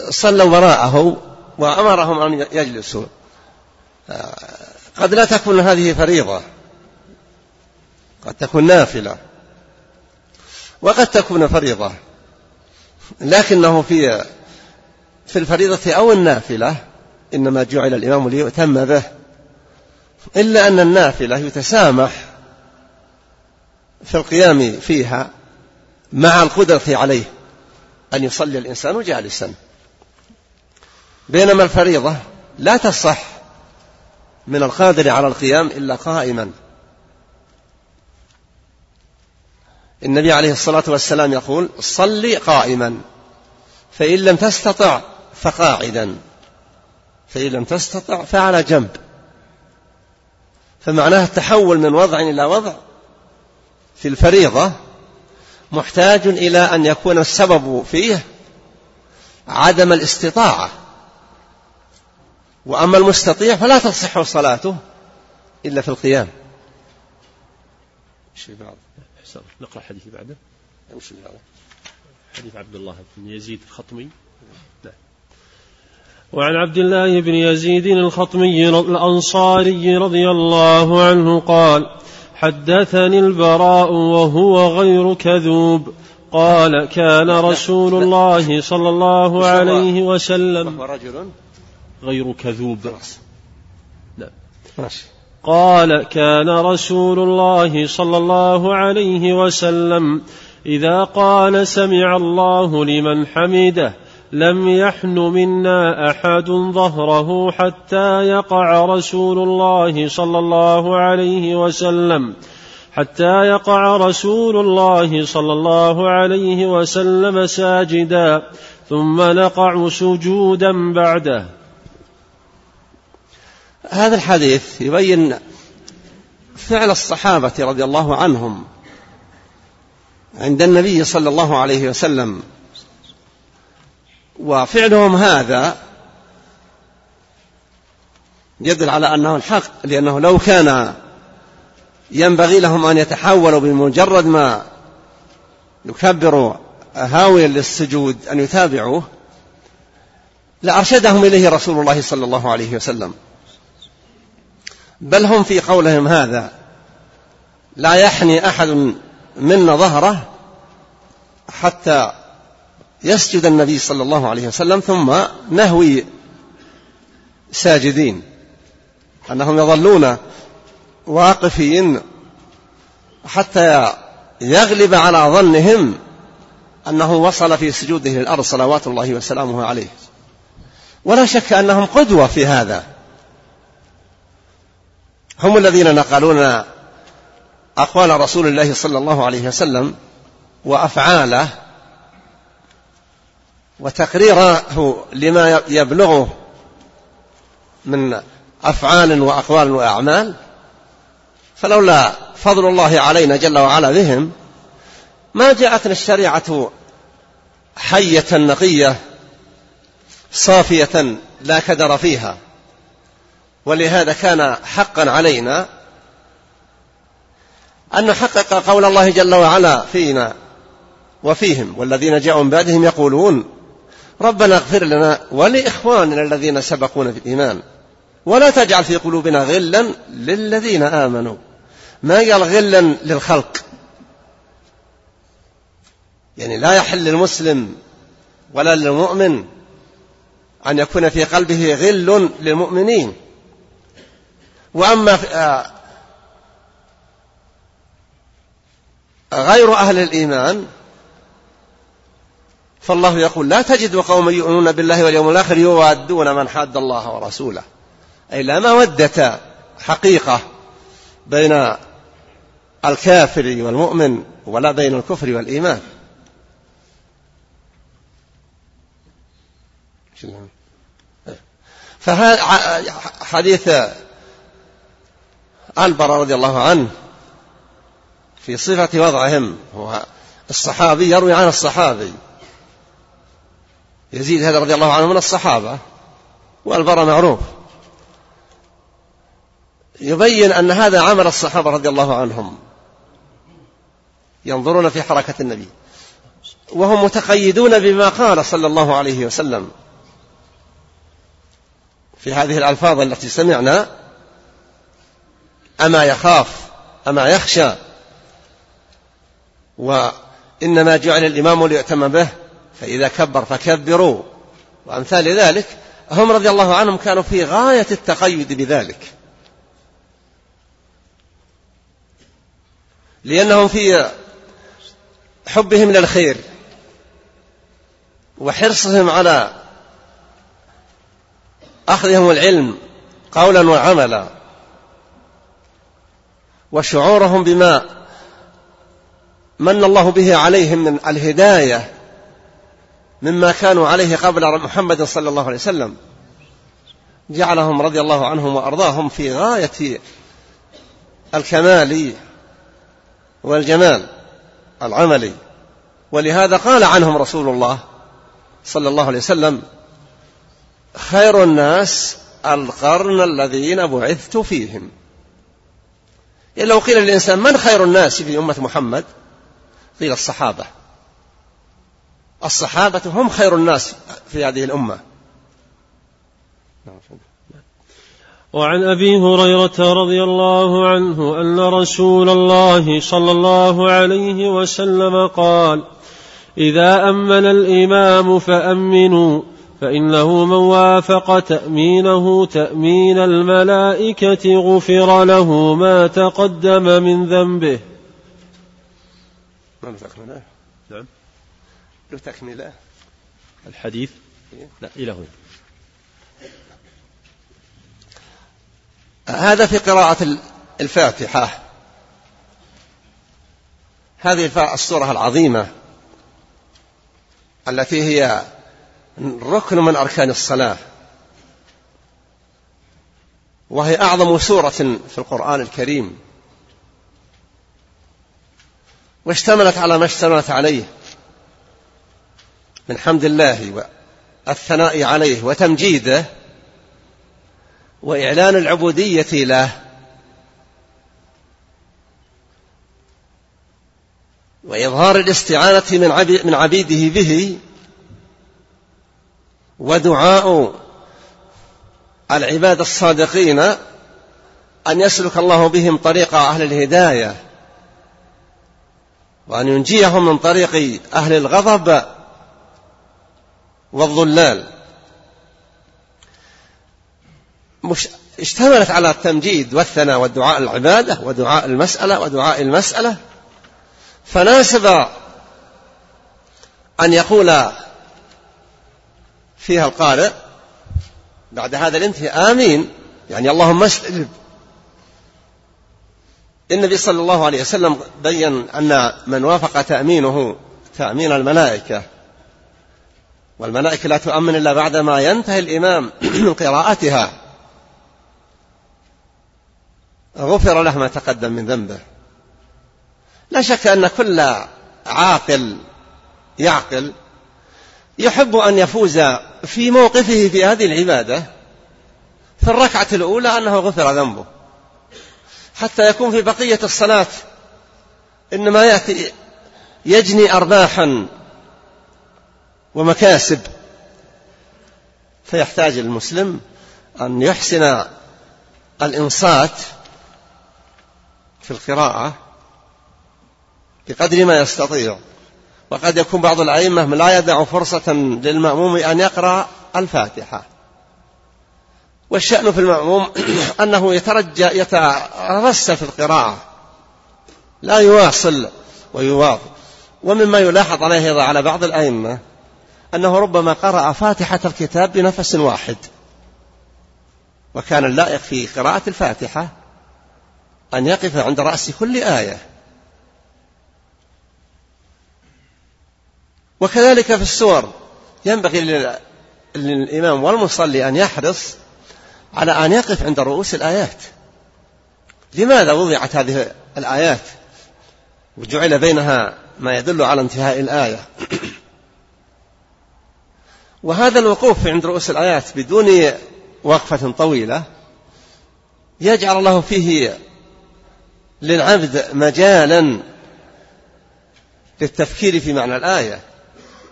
صلوا وراءه وأمرهم أن يجلسوا. قد لا تكون هذه فريضة. قد تكون نافلة. وقد تكون فريضة. لكنه في في الفريضة أو النافلة إنما جعل الإمام ليؤتم به. إلا أن النافلة يتسامح في القيام فيها مع القدرة عليه أن يصلي الإنسان جالسا. بينما الفريضة لا تصح من القادر على القيام إلا قائما. النبي عليه الصلاة والسلام يقول صلي قائما فإن لم تستطع فقاعدا فإن لم تستطع فعلى جنب. فمعناه التحول من وضع إلى وضع في الفريضة محتاج إلى أن يكون السبب فيه عدم الاستطاعة. وأما المستطيع فلا تصح صلاته إلا في القيام. شيء بعض؟ نقرأ حديث بعده. حديث عبد الله بن يزيد الخطمي. لا. وعن عبد الله بن يزيد الخطمي الأنصاري رضي الله عنه قال حدثني البراء وهو غير كذوب قال كان رسول الله صلى الله عليه وسلم. وهو رجل غير كذوب. لا. قال كان رسول الله صلى الله عليه وسلم إذا قال سمع الله لمن حمده لم يحن منا أحد ظهره حتى يقع رسول الله صلى الله عليه وسلم. حتى يقع رسول الله صلى الله عليه وسلم ساجدا. ثم نقع سجودا بعده. هذا الحديث يبين فعل الصحابة رضي الله عنهم عند النبي صلى الله عليه وسلم. وفعلهم هذا يدل على أنه الحق لأنه لو كان ينبغي لهم أن يتحولوا بمجرد ما يكبروا هاويا للسجود أن يتابعوه لأرشدهم إليه رسول الله صلى الله عليه وسلم. بل هم في قولهم هذا لا يحني أحد منا ظهره حتى يسجد النبي صلى الله عليه وسلم ثم نهوي ساجدين. أنهم يظلون واقفين حتى يغلب على ظنهم أنه وصل في سجوده للأرض صلوات الله وسلامه عليه. ولا شك أنهم قدوة في هذا. هم الذين نقلون أقوال رسول الله صلى الله عليه وسلم وأفعاله وتقريره لما يبلغه من أفعال وأقوال وأعمال فلولا فضل الله علينا جل وعلا بهم ما جاءتنا الشريعة حية نقية صافية لا كدر فيها ولهذا كان حقا علينا أن نحقق قول الله جل وعلا فينا وفيهم والذين جاءوا من بعدهم يقولون ربنا اغفر لنا ولإخواننا الذين سبقونا في الإيمان. ولا تجعل في قلوبنا غلا للذين آمنوا. ما قال غلا للخلق؟ يعني لا يحل للمسلم ولا للمؤمن أن يكون في قلبه غل للمؤمنين. وأما آه، غير أهل الإيمان فالله يقول لا تجد قوما يؤمنون بالله واليوم الآخر يوادون من حاد الله ورسوله. أي لا مودة حقيقة بين الكافر والمؤمن ولا بين الكفر والإيمان. فهذا حديث البراء رضي الله عنه في صفة وضعهم. هو الصحابي يروي عن الصحابي. يزيد هذا رضي الله عنه من الصحابة والبراء معروف. يبين أن هذا عمل الصحابة رضي الله عنهم. ينظرون في حركة النبي. وهم متقيدون بما قال صلى الله عليه وسلم. في هذه الألفاظ التي سمعنا أما يخاف أما يخشى. وإنما جعل الإمام ليؤتم به. فإذا كبر فكبروا. وأمثال ذلك هم رضي الله عنهم كانوا في غاية التقيد بذلك. لأنهم في حبهم للخير وحرصهم على أخذهم العلم قولا وعملا وشعورهم بما من الله به عليهم من الهداية مما كانوا عليه قبل محمد صلى الله عليه وسلم. جعلهم رضي الله عنهم وأرضاهم في غاية الكمال والجمال العملي. ولهذا قال عنهم رسول الله صلى الله عليه وسلم خير الناس القرن الذين بعثت فيهم. يعني لو قيل للإنسان من خير الناس في أمة محمد؟ قيل الصحابة. الصحابة هم خير الناس في هذه الأمة. وعن أبي هريرة رضي الله عنه أن رسول الله صلى الله عليه وسلم قال إذا أمن الإمام فأمنوا فإنه من وافق تأمينه تأمين الملائكة غفر له ما تقدم من ذنبه. ما له تكمله الحديث إيه؟ لا إلى هنا. هذا في قراءة الفاتحة. هذه السورة العظيمة التي هي ركن من أركان الصلاة. وهي أعظم سورة في القرآن الكريم. واشتملت على ما اشتملت عليه. من حمد الله والثناء عليه وتمجيده وإعلان العبودية له. وإظهار الاستعانة من عبيده به. ودعاء العباد الصادقين أن يسلك الله بهم طريق أهل الهداية. وأن ينجيهم من طريق أهل الغضب. والضلال مش اشتملت على التمجيد والثناء والدعاء العبادة ودعاء المسألة ودعاء المسألة. فناسب أن يقول فيها القارئ بعد هذا الانتهاء آمين. يعني اللهم استجب النبي صلى الله عليه وسلم بين أن من وافق تأمينه تأمين الملائكة والملائكة لا تؤمن إلا بعدما ينتهي الإمام من قراءتها. غفر له ما تقدم من ذنبه. لا شك أن كل عاقل يعقل يحب أن يفوز في موقفه في هذه العبادة في الركعة الأولى أنه غفر ذنبه. حتى يكون في بقية الصلاة إنما يأتي يجني أرباحا ومكاسب. فيحتاج المسلم أن يحسن الإنصات في القراءة بقدر ما يستطيع. وقد يكون بعض الأئمة لا يدع فرصة للمأموم أن يقرأ الفاتحة. والشأن في المأموم أنه يترجى يترسى في القراءة. لا يواصل ويواظب. ومما يلاحظ عليه على بعض الأئمة أنه ربما قرأ فاتحة الكتاب بنفس واحد. وكان اللائق في قراءة الفاتحة أن يقف عند رأس كل آية. وكذلك في السور ينبغي للإمام والمصلي أن يحرص على أن يقف عند رؤوس الآيات. لماذا وضعت هذه الآيات وجعل بينها ما يدل على انتهاء الآية؟ وهذا الوقوف عند رؤوس الآيات بدون وقفة طويلة يجعل الله فيه للعبد مجالا للتفكير في معنى الآية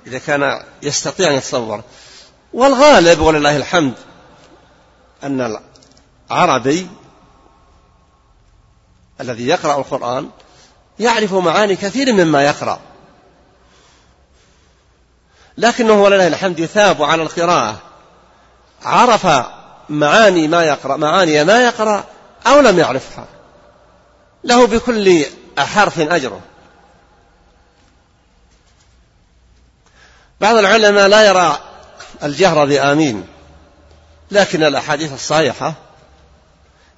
إذا كان يستطيع أن يتصور. والغالب ولله الحمد أن العربي الذي يقرأ القرآن يعرف معاني كثير مما يقرأ. لكنه ولله الحمد يثاب على القراءة. عرف معاني ما يقرأ معاني ما يقرأ أو لم يعرفها. له بكل حرف أجره. بعض العلماء لا يرى الجهر بآمين لكن الأحاديث الصحيحة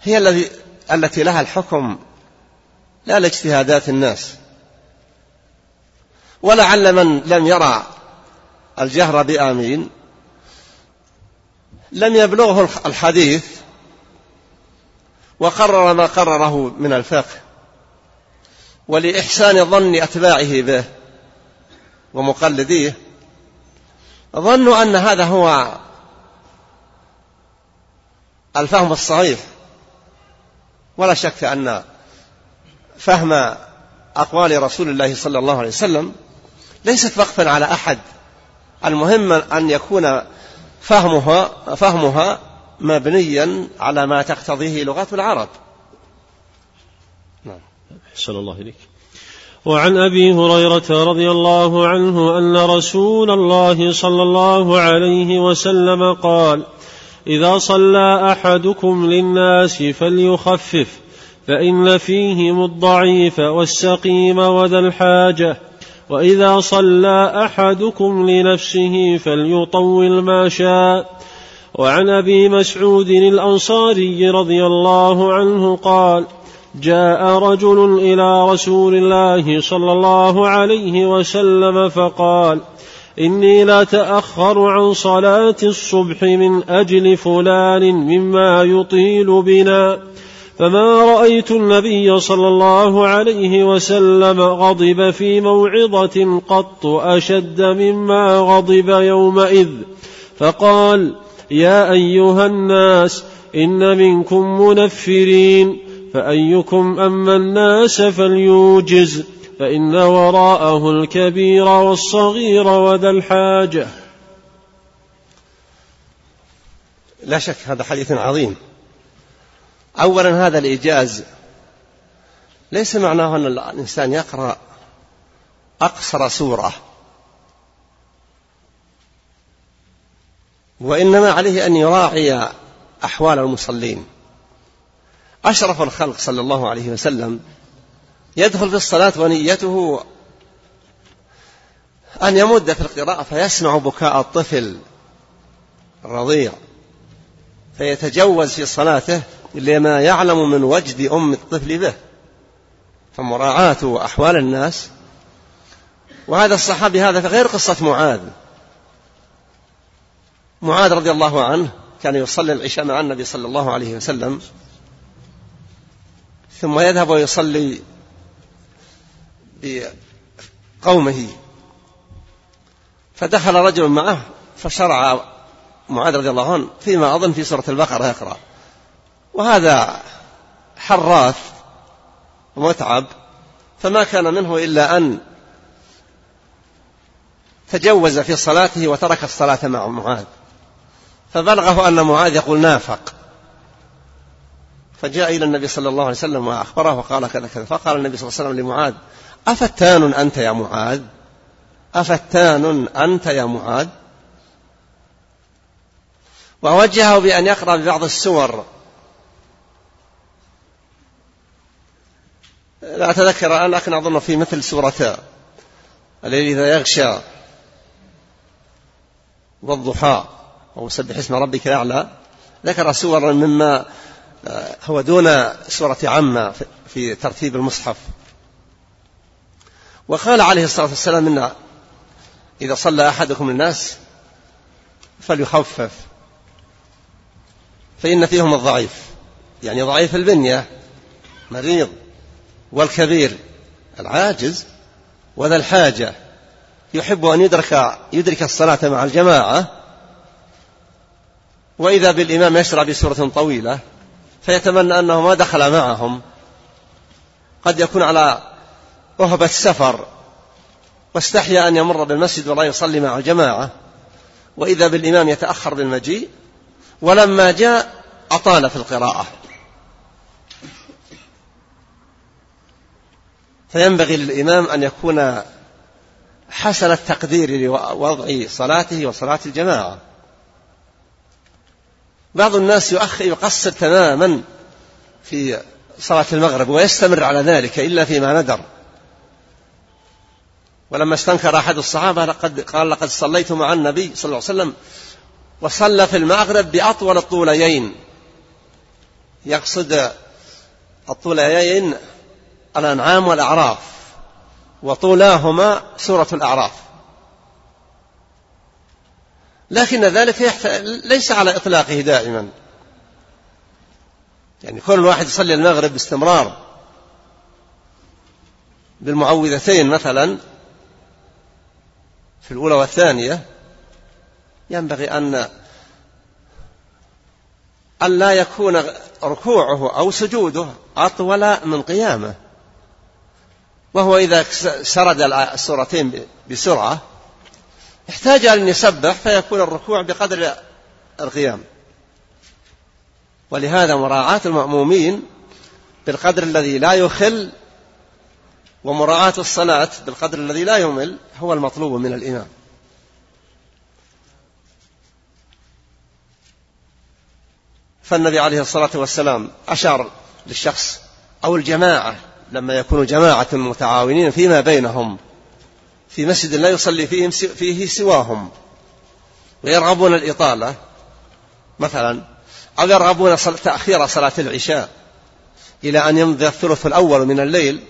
هي الذي التي لها الحكم لا لاجتهادات الناس. ولعل من لم يرى الجهر بآمين. لم يبلغه الحديث وقرر ما قرره من الفقه ولإحسان ظن أتباعه به ومقلديه. ظنوا أن هذا هو الفهم الصحيح. ولا شك أن فهم أقوال رسول الله صلى الله عليه وسلم ليست وقفا على أحد. المهم أن يكون فهمها فهمها مبنيا على ما تقتضيه لغات العرب. نعم. أحسن الله إليك. وعن أبي هريرة رضي الله عنه أن رسول الله صلى الله عليه وسلم قال إذا صلى أحدكم للناس فليخفف فإن فيهم الضعيف والسقيم وذا الحاجة وإذا صلى أحدكم لنفسه فليطول ما شاء. وعن أبي مسعود الأنصاري رضي الله عنه قال جاء رجل إلى رسول الله صلى الله عليه وسلم فقال إني لا تأخر عن صلاة الصبح من أجل فلان مما يطيل بنا. فما رأيت النبي صلى الله عليه وسلم غضب في موعظة قط أشد مما غضب يومئذ. فقال يا أيها الناس إن منكم منفرين فأيكم أما الناس فليوجز فإن وراءه الكبير والصغير وذا الحاجة. لا شك هذا حديث عظيم. أولا هذا الإيجاز. ليس معناه أن الإنسان يقرأ أقصر سورة. وإنما عليه أن يراعي أحوال المصلين. أشرف الخلق صلى الله عليه وسلم يدخل في الصلاة ونيته أن يمد في القراءة فيسمع بكاء الطفل الرضيع فيتجوز في صلاته لما يعلم من وجد أم الطفل به. فمراعاة أحوال الناس. وهذا الصحابي هذا غير قصة معاذ. معاذ رضي الله عنه كان يصلي العشاء مع النبي صلى الله عليه وسلم. ثم يذهب ويصلي بقومه. فدخل رجل معه فشرع معاذ رضي الله عنه فيما أظن في سورة البقرة يقرأ. وهذا حراث ومتعب فما كان منه إلا أن تجوز في صلاته وترك الصلاة مع معاذ. فبلغه أن معاذ يقول نافق. فجاء إلى النبي صلى الله عليه وسلم وأخبره وقال كذا كذا فقال النبي صلى الله عليه وسلم لمعاذ أفتان أنت يا معاذ؟ أفتان أنت يا معاذ؟ ووجهه بأن يقرأ ببعض السور. لا أتذكر الآن لكن أظن في مثل سورة الليل إذا يغشى والضحى أو سبح اسم ربك الأعلى ذكر سورا مما آه، هو دون سورة عامة في ترتيب المصحف. وقال عليه الصلاة والسلام إن إذا صلى أحدكم الناس فليخفف فإن فيهم الضعيف يعني ضعيف البنية مريض. والكبير العاجز وذا الحاجة. يحب أن يدرك يدرك الصلاة مع الجماعة وإذا بالإمام يشرع بسورة طويلة فيتمنى أنه ما دخل معهم. قد يكون على رهبة السفر واستحيا أن يمر بالمسجد ولا يصلي مع الجماعة. وإذا بالإمام يتأخر بالمجيء ولما جاء أطال في القراءة. فينبغي للإمام أن يكون حسن التقدير لوضع صلاته وصلاة الجماعة. بعض الناس يؤخر يقصر تماما في صلاة المغرب ويستمر على ذلك إلا فيما ندر. ولما استنكر أحد الصحابة لقد قال لقد صليت مع النبي صلى الله عليه وسلم وصلى في المغرب بأطول الطوليين يقصد الطوليين الأنعام والأعراف وطولاهما سورة الأعراف. لكن ذلك ليس على إطلاقه دائما. يعني كل واحد يصلي المغرب باستمرار بالمعوذتين مثلا في الأولى والثانية ينبغي أن أن لا يكون ركوعه أو سجوده أطول من قيامه. وهو إذا سرد السورتين بسرعة احتاج أن يسبح فيكون الركوع بقدر القيام. ولهذا مراعاة المأمومين بالقدر الذي لا يخل ومراعاة الصلاة بالقدر الذي لا يمل هو المطلوب من الإمام. فالنبي عليه الصلاة والسلام أشار للشخص أو الجماعة لما يكونوا جماعة متعاونين فيما بينهم في مسجد لا يصلي فيه, فيه سواهم ويرغبون الإطالة. مثلا أو يرغبون تأخير صلاة العشاء إلى أن يمضي الثلث الأول من الليل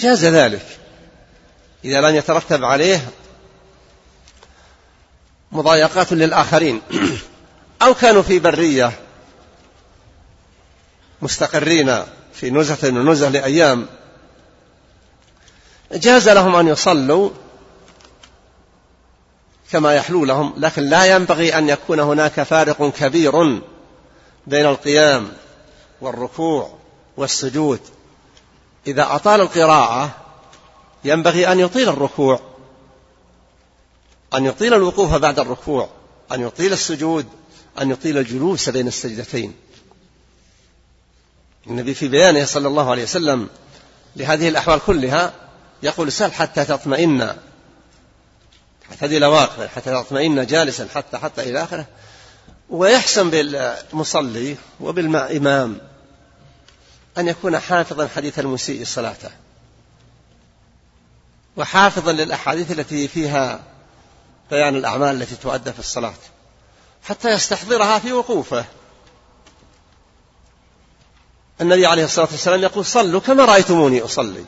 جاز ذلك. إذا لم يترتب عليه مضايقات للآخرين. أو كانوا في برية مستقرين في نزهة من لأيام. جاز لهم أن يصلوا كما يحلو لهم لكن لا ينبغي أن يكون هناك فارق كبير بين القيام والركوع والسجود. إذا أطال القراءة ينبغي أن يطيل الركوع أن يطيل الوقوف بعد الركوع أن يطيل السجود أن يطيل الجلوس بين السجدتين. النبي في بيانه صلى الله عليه وسلم لهذه الأحوال كلها يقول سل حتى تطمئن. اعتدل واقفا حتى تطمئن جالسا حتى حتى إلى آخره. ويحسن بالمصلي وبالإمام أن يكون حافظا حديث المسيء صلاته وحافظا للأحاديث التي فيها بيان الأعمال التي تؤدى في الصلاة. حتى يستحضرها في وقوفه. النبي عليه الصلاة والسلام يقول صلوا كما رأيتموني أصلي.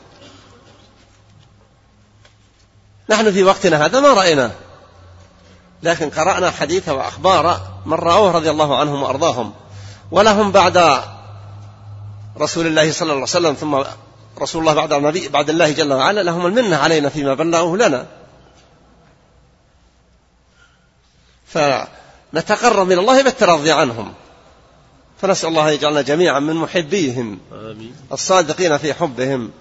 نحن في وقتنا هذا ما رأيناه. لكن قرأنا حديث وأخبار من رأوه رضي الله عنهم وأرضاهم. ولهم بعد رسول الله صلى الله عليه وسلم ثم رسول الله بعد النبي بعد الله جل وعلا لهم المنة علينا فيما بلغوه لنا. فنتقرب من الله بالترضي عنهم. فنسأل الله يجعلنا جميعا من محبيهم آمين. الصادقين في حبهم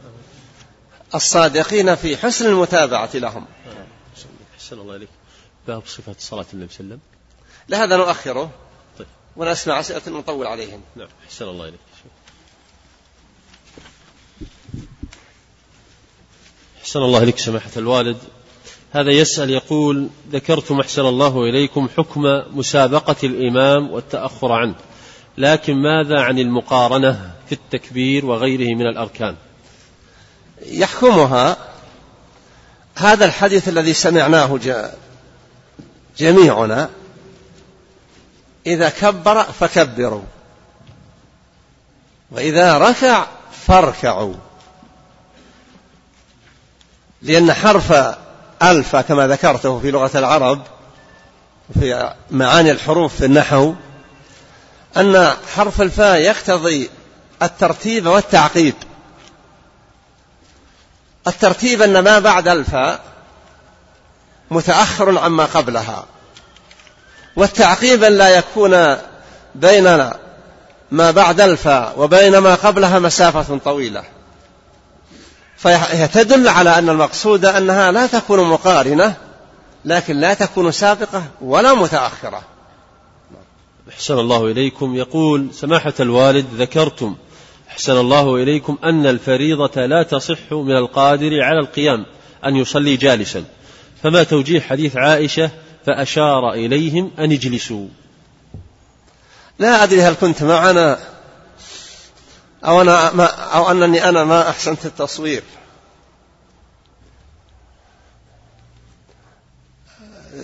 الصادقين في حسن المتابعة لهم. أحسن الله إليك. باب صفة صلاة النبي صلى الله عليه وسلم. لهذا نؤخره طيب. ونسمع أسئلة نطول عليهم. نعم أحسن الله إليك. أحسن الله إليك سماحة الوالد. هذا يسأل يقول ذكرتم أحسن الله إليكم حكم مسابقة الإمام والتأخر عنه. لكن ماذا عن المقارنة في التكبير وغيره من الأركان؟ يحكمها هذا الحديث الذي سمعناه جميعنا. إذا كبر فكبروا وإذا ركع فاركعوا لأن حرف ألف كما ذكرته في لغة العرب في معاني الحروف في النحو أن حرف الفاء يقتضي الترتيب والتعقيب. الترتيب أن ما بعد الفاء متأخر عما قبلها. والتعقيب أن لا يكون بين ما بعد الفاء وبين ما قبلها مسافة طويلة. فهي تدل على أن المقصود أنها لا تكون مقارنة لكن لا تكون سابقة ولا متأخرة. أحسن الله إليكم. يقول سماحة الوالد ذكرتم أحسن الله إليكم أن الفريضة لا تصح من القادر على القيام أن يصلي جالسا. فما توجيه حديث عائشة فأشار إليهم أن اجلسوا. لا أدري هل كنت معنا أو, أنا ما أو أنني أنا ما أحسنت التصوير.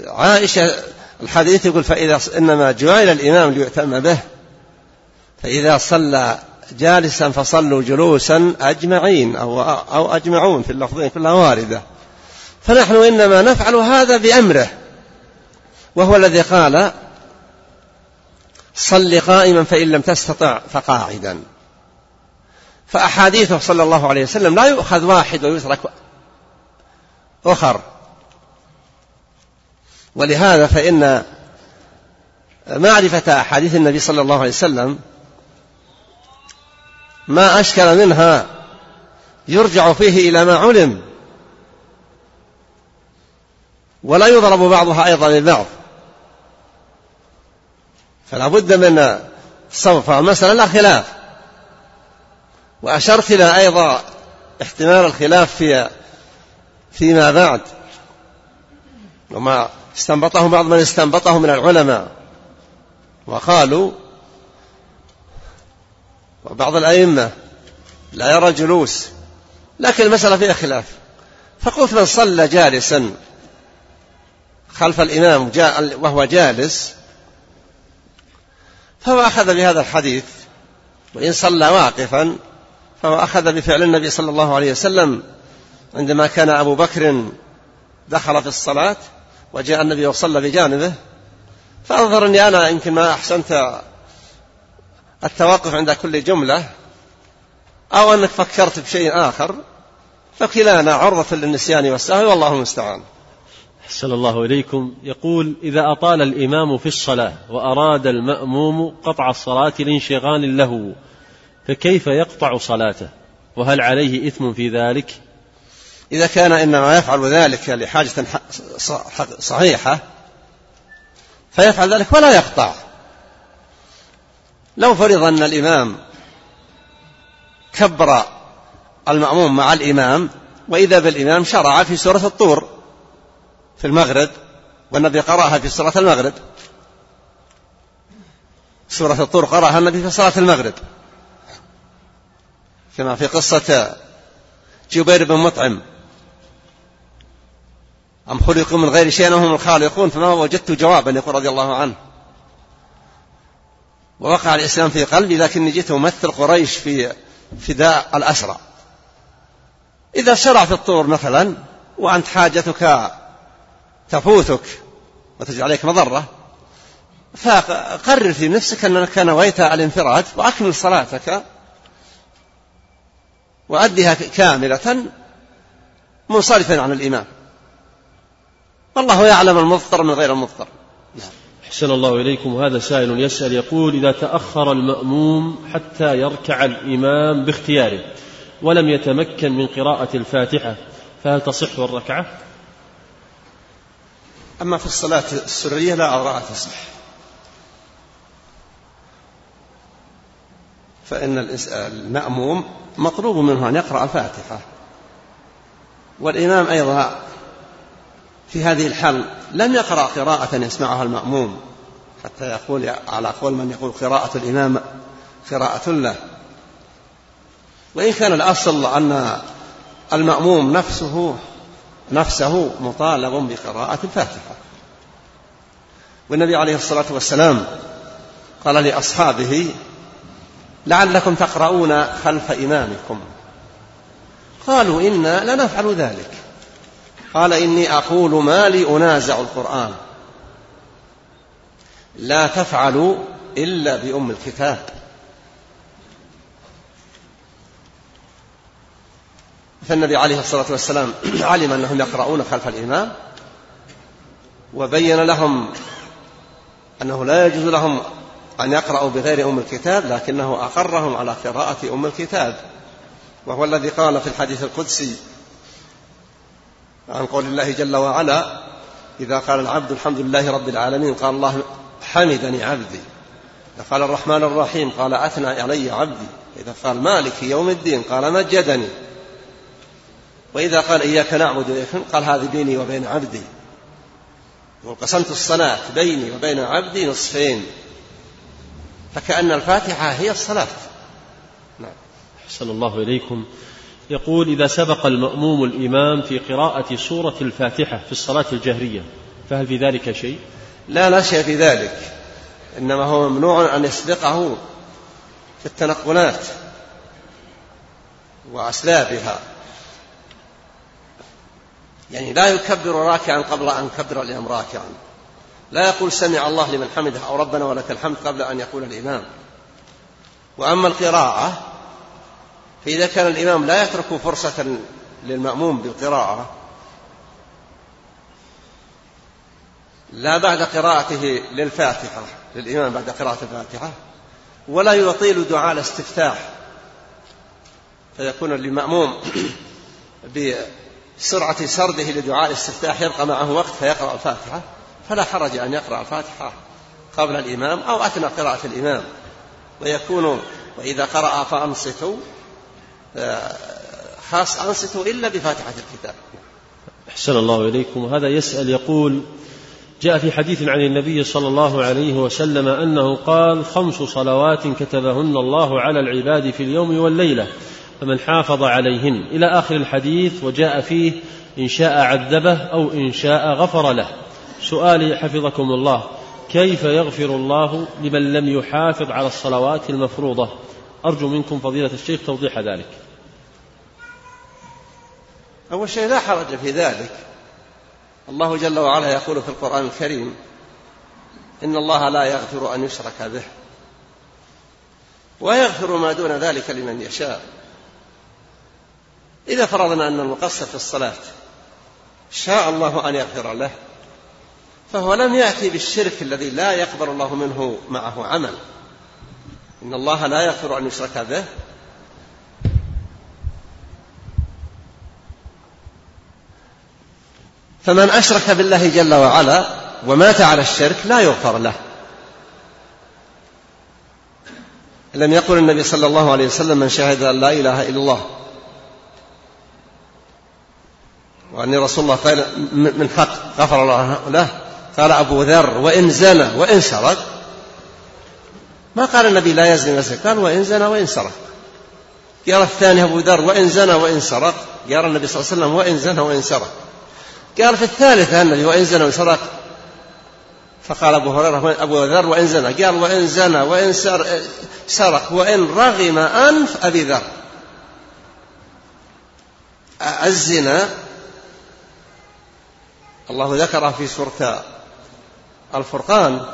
عائشة الحديث يقول فإذا إنما جعل الإمام ليؤتم به. فإذا صلى جالسا فصلوا جلوسا أجمعين أو, أو أجمعون في اللفظين كلها واردة. فنحن إنما نفعل هذا بأمره. وهو الذي قال صل قائما فإن لم تستطع فقاعدا. فأحاديثه صلى الله عليه وسلم لا يؤخذ واحد ويترك أخر. ولهذا فإن معرفة أحاديث النبي صلى الله عليه وسلم ما أشكل منها يرجع فيه إلى ما علم ولا يضرب بعضها أيضا للبعض. فلا بد من الصوف المسألة لا خلاف. وأشرت إلى أيضا احتمال الخلاف في فيما بعد. وما استنبطه بعض من استنبطه من العلماء. وقالوا وبعض الأئمة لا يرى الجلوس لكن المسألة فيها خلاف. فقلت من صلى جالسا خلف الإمام وهو جالس فهو أخذ بهذا الحديث وإن صلى واقفا فهو أخذ بفعل النبي صلى الله عليه وسلم. عندما كان أبو بكر دخل في الصلاة وجاء النبي وصلى بجانبه فأنظر أني أنا يمكن ما أحسنت التوقف عند كل جملة أو أنك فكرت بشيء آخر فكلانا عرضة للنسيان والسهو والله المستعان. أحسن الله إليكم. يقول إذا أطال الإمام في الصلاة وأراد المأموم قطع الصلاة لانشغال له فكيف يقطع صلاته؟ وهل عليه إثم في ذلك؟ إذا كان إنما يفعل ذلك لحاجة صحيحة فيفعل ذلك ولا يقطع. لو فرض أن الإمام كبر المأموم مع الإمام وإذا بالإمام شرع في سورة الطور في المغرب والنبي قرأها في صلاة المغرب. سورة الطور قرأها النبي في صلاة المغرب. كما في قصة جبير بن مطعم أم خلقوا من غير شيء هم الخالقون؟ فما وجدت جوابا يقول رضي الله عنه. ووقع الإسلام في قلبي لكني جئت أمثل قريش في فداء الأسرى. إذا شرع في الطور مثلا وأنت حاجتك تفوتك وتجعل عليك مضرة فقرر في نفسك أنك نويت الانفراد وأكمل صلاتك وأدها كاملة منصرفا عن الإمام والله يعلم المضطر من غير المضطر أحسن الله إليكم. وهذا سائل يسأل يقول إذا تأخر المأموم حتى يركع الإمام باختياره ولم يتمكن من قراءة الفاتحة فهل تصح الركعة؟ أما في الصلاة السرية لا أراها تصح. فإن المأموم مطلوب منه أن يقرأ الفاتحة. والإمام أيضا في هذه الحال لم يقرأ قراءة يسمعها المأموم حتى يقول على قول من يقول قراءة الإمام قراءة له. وإن كان الأصل أن المأموم نفسه نفسه مطالب بقراءة الفاتحة. والنبي عليه الصلاة والسلام قال لأصحابه لعلكم تقرؤون خلف إمامكم. قالوا إنا لنفعل ذلك. قال إني أقول ما لي أنازع القرآن. لا تفعلوا إلا بأم الكتاب. فالنبي عليه الصلاة والسلام علم أنهم يقرؤون خلف الإمام وبين لهم أنه لا يجوز لهم أن يقرأوا بغير أم الكتاب لكنه أقرهم على قراءة أم الكتاب. وهو الذي قال في الحديث القدسي عن قول الله جل وعلا إذا قال العبد الحمد لله رب العالمين قال الله حمدني عبدي إذا قال الرحمن الرحيم قال أثنى علي عبدي إذا قال مالك يوم الدين قال مجدني وإذا قال إياك نعبد وإياك قال هذه بيني وبين عبدي وقسمت الصلاة بيني وبين عبدي نصفين فكأن الفاتحة هي الصلاة. نعم. أحسن الله إليكم. يقول إذا سبق المأموم الإمام في قراءة سورة الفاتحة في الصلاة الجهرية فهل في ذلك شيء؟ لا لا شيء في ذلك إنما هو ممنوع أن يسبقه في التنقلات وأسلابها يعني لا يكبر راكعا قبل أن يكبر الإمام راكعا. لا يقول سمع الله لمن حمده أو ربنا ولك الحمد قبل أن يقول الإمام. وأما القراءة فإذا كان الإمام لا يترك فرصة للمأموم بالقراءة لا بعد قراءته للفاتحة للإمام بعد قراءة الفاتحة ولا يطيل دعاء الاستفتاح. فيكون للمأموم بسرعة سرده لدعاء الاستفتاح يبقى معه وقت فيقرأ الفاتحة فلا حرج أن يقرأ الفاتحة قبل الإمام أو أثناء قراءة الإمام. ويكون وإذا قرأ فأنصتوا خاص أنصتوا إلا بفاتحة الكتاب. أحسن الله إليكم. وهذا يسأل يقول جاء في حديث عن النبي صلى الله عليه وسلم أنه قال خمس صلوات كتبهن الله على العباد في اليوم والليلة فمن حافظ عليهن. إلى آخر الحديث وجاء فيه إن شاء عذبه أو إن شاء غفر له. سؤالي حفظكم الله كيف يغفر الله لمن لم يحافظ على الصلوات المفروضة؟ أرجو منكم فضيلة الشيخ توضيح ذلك. أول شيء لا حرج في ذلك. الله جل وعلا يقول في القرآن الكريم إن الله لا يغفر أن يشرك به ويغفر ما دون ذلك لمن يشاء. إذا فرضنا أن المقصر في الصلاة شاء الله أن يغفر له فهو لم يأتي بالشرك الذي لا يقبل الله منه معه عمل. إن الله لا يغفر أن يشرك به. فمن أشرك بالله جل وعلا ومات على الشرك لا يغفر له. لم يقل النبي صلى الله عليه وسلم من شهد أن لا إله إلا الله. وأن رسول الله قال من حق غفر الله له. قال أبو ذر وإن زنى وإن سرق ما قال النبي لا يزني ويسرق قال وإن زنى وإن سرق. قال الثاني أبو ذر وإن زنى وإن سرق. قال النبي صلى الله عليه وسلم وإن زنى وإن سرق. قال في الثالثة النبي وإن زنى وإن سرق. فقال أبو هريرة أبو ذر وإن زنى. قال وإن زنى وإن سرق وإن رغم أنف أبي ذر. الزنا الله ذكر في سورة الفرقان.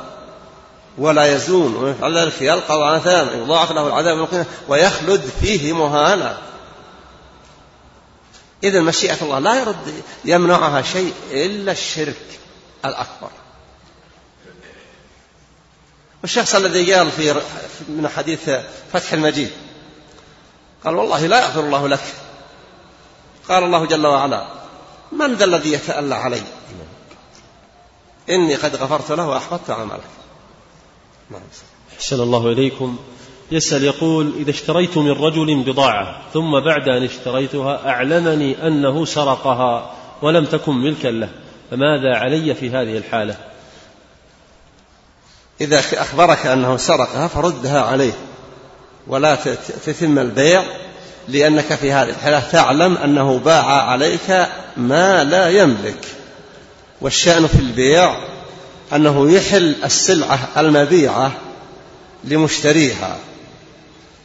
ولا يزون ومن يفعل ذلك يلقى عثاما يضاعف له العذاب ويخلد فيه مهانا. إذا مشيئة الله لا يرد يمنعها شيء إلا الشرك الأكبر. والشخص الذي قال في من حديث فتح المجيد قال والله لا يغفر الله لك. قال الله جل وعلا من ذا الذي يتألى علي؟ إني قد غفرت له وأحبطت عملك. أحسن الله إليكم. يسأل يقول إذا اشتريت من رجل بضاعة ثم بعد أن اشتريتها أعلمني أنه سرقها ولم تكن ملكا له فماذا علي في هذه الحالة؟ إذا أخبرك أنه سرقها فردها عليه ولا تتم البيع لأنك في هذه الحالة تعلم أنه باع عليك ما لا يملك. والشأن في البيع أنه يحل السلعة المبيعة لمشتريها.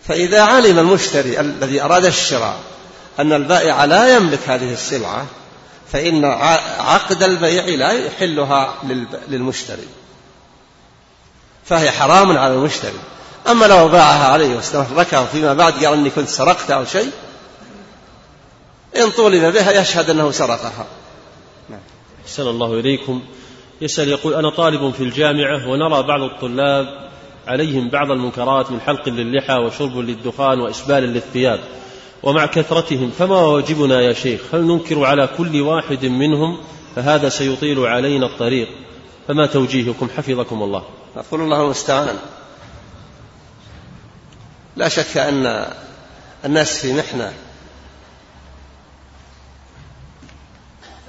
فإذا علم المشتري الذي أراد الشراء أن البائع لا يملك هذه السلعة فإن عقد البيع لا يحلها للمشتري. فهي حرام على المشتري. أما لو باعها عليه واستمركها فيما بعد قال أني كنت سرقت أو شيء إن طولب بها يشهد أنه سرقها. أحسن الله إليكم. يسأل يقول أنا طالب في الجامعة ونرى بعض الطلاب عليهم بعض المنكرات من حلق للحى وشرب للدخان وإسبال للثياب ومع كثرتهم فما واجبنا يا شيخ؟ هل ننكر على كل واحد منهم فهذا سيطيل علينا الطريق؟ فما توجيهكم؟ حفظكم الله. أقول الله المستعان. لا شك أن الناس في محنة.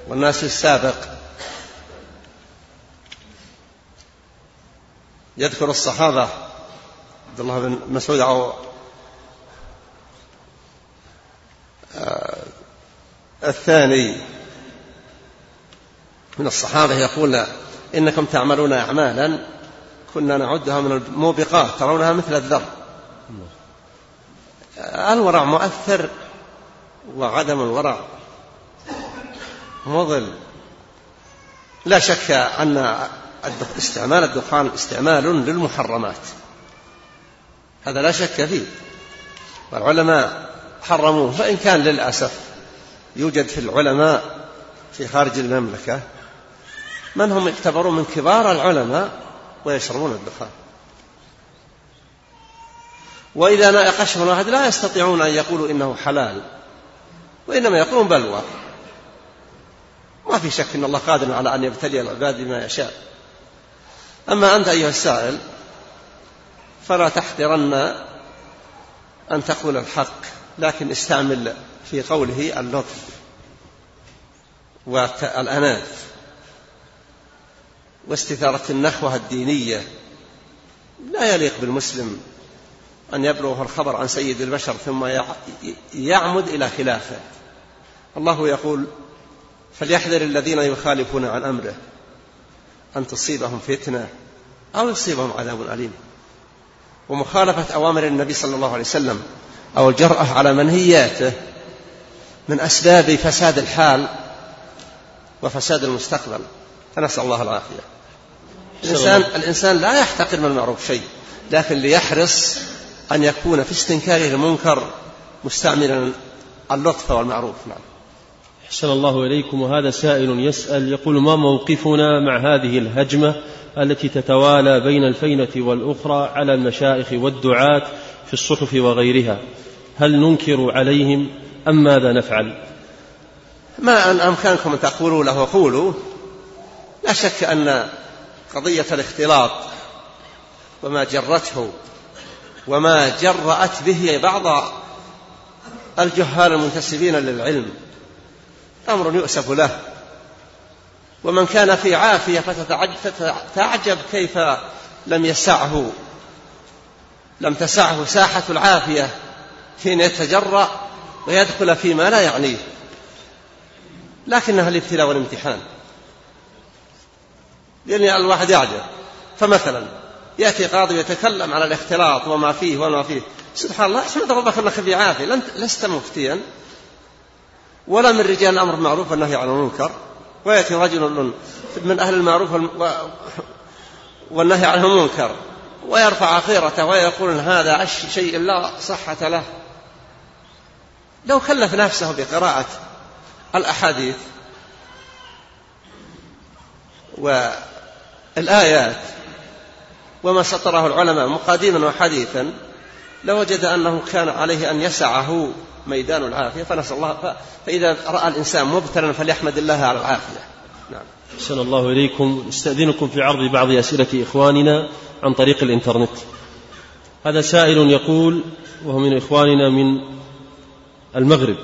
والناس السابق يذكر الصحابة عبد الله بن مسعود أو آه، الثاني من الصحابة يقول إنكم تعملون أعمالا كنا نعدها من الموبقات ترونها مثل الذر. الورع مؤثر وعدم الورع مضل. لا شك أن استعمال الدخان استعمال للمحرمات. هذا لا شك فيه. والعلماء حرموه فإن كان للأسف يوجد في العلماء في خارج المملكة من هم يعتبرون من كبار العلماء ويشربون الدخان. وإذا ناقشهم واحد لا يستطيعون أن يقولوا إنه حلال وإنما يقولون بلوى ما في شك أن الله قادر على أن يبتلي العباد بما يشاء. أما أنت أيها السائل فلا تحقرن أن تقول الحق لكن استعمل في قوله اللطف والأنات واستثارة النخوة الدينية. لا يليق بالمسلم أن يبلغه الخبر عن سيد البشر ثم يعمد إلى خلافه. الله يقول فليحذر الذين يخالفون عن أمره. أن تصيبهم فتنة أو يصيبهم عذاب أليم. ومخالفة أوامر النبي صلى الله عليه وسلم أو الجرأة على منهياته من أسباب فساد الحال وفساد المستقبل. فنسأل الله العافية. الإنسان, الإنسان لا يحتقر من المعروف شيء لكن ليحرص أن يكون في استنكاره المنكر مستعملا اللطف والمعروف. نعم. أحسن الله إليكم وهذا سائل يسأل يقول ما موقفنا مع هذه الهجمة التي تتوالى بين الفينة والأخرى على المشايخ والدعاة في الصحف وغيرها؟ هل ننكر عليهم أم ماذا نفعل؟ ما أن أمكانكم أن تقولوا له قولوا. لا شك أن قضية الاختلاط وما جرته وما جرأت به بعض الجهال المنتسبين للعلم أمر يؤسف له. ومن كان في عافية فتعجب كيف لم يسعه. لم تسعه ساحة العافية حين يتجرأ ويدخل فيما لا يعنيه. لكنها الابتلاء والامتحان. لأن الواحد يعجب. فمثلا يأتي قاضي يتكلم على الاختلاط وما فيه وما فيه. سبحان الله احمد ربك انك في عافية. لست مفتيا. ولا من رجال الأمر بالمعروف والنهي عن المنكر ويأتي رجل من أهل المعروف والنهي عن المنكر ويرفع خيرته ويقول هذا شيء لا صحة له. لو كلف نفسه بقراءة الأحاديث والآيات وما سطره العلماء مقاديما وحديثا لوجد أنه كان عليه أن يسعه. ميدان العافية فنسأل الله فإذا رأى الإنسان مبتلا فليحمد الله على العافية. نعم. أحسن الله إليكم. استأذنكم في عرض بعض أسئلة إخواننا عن طريق الإنترنت. هذا سائل يقول وهو من إخواننا من المغرب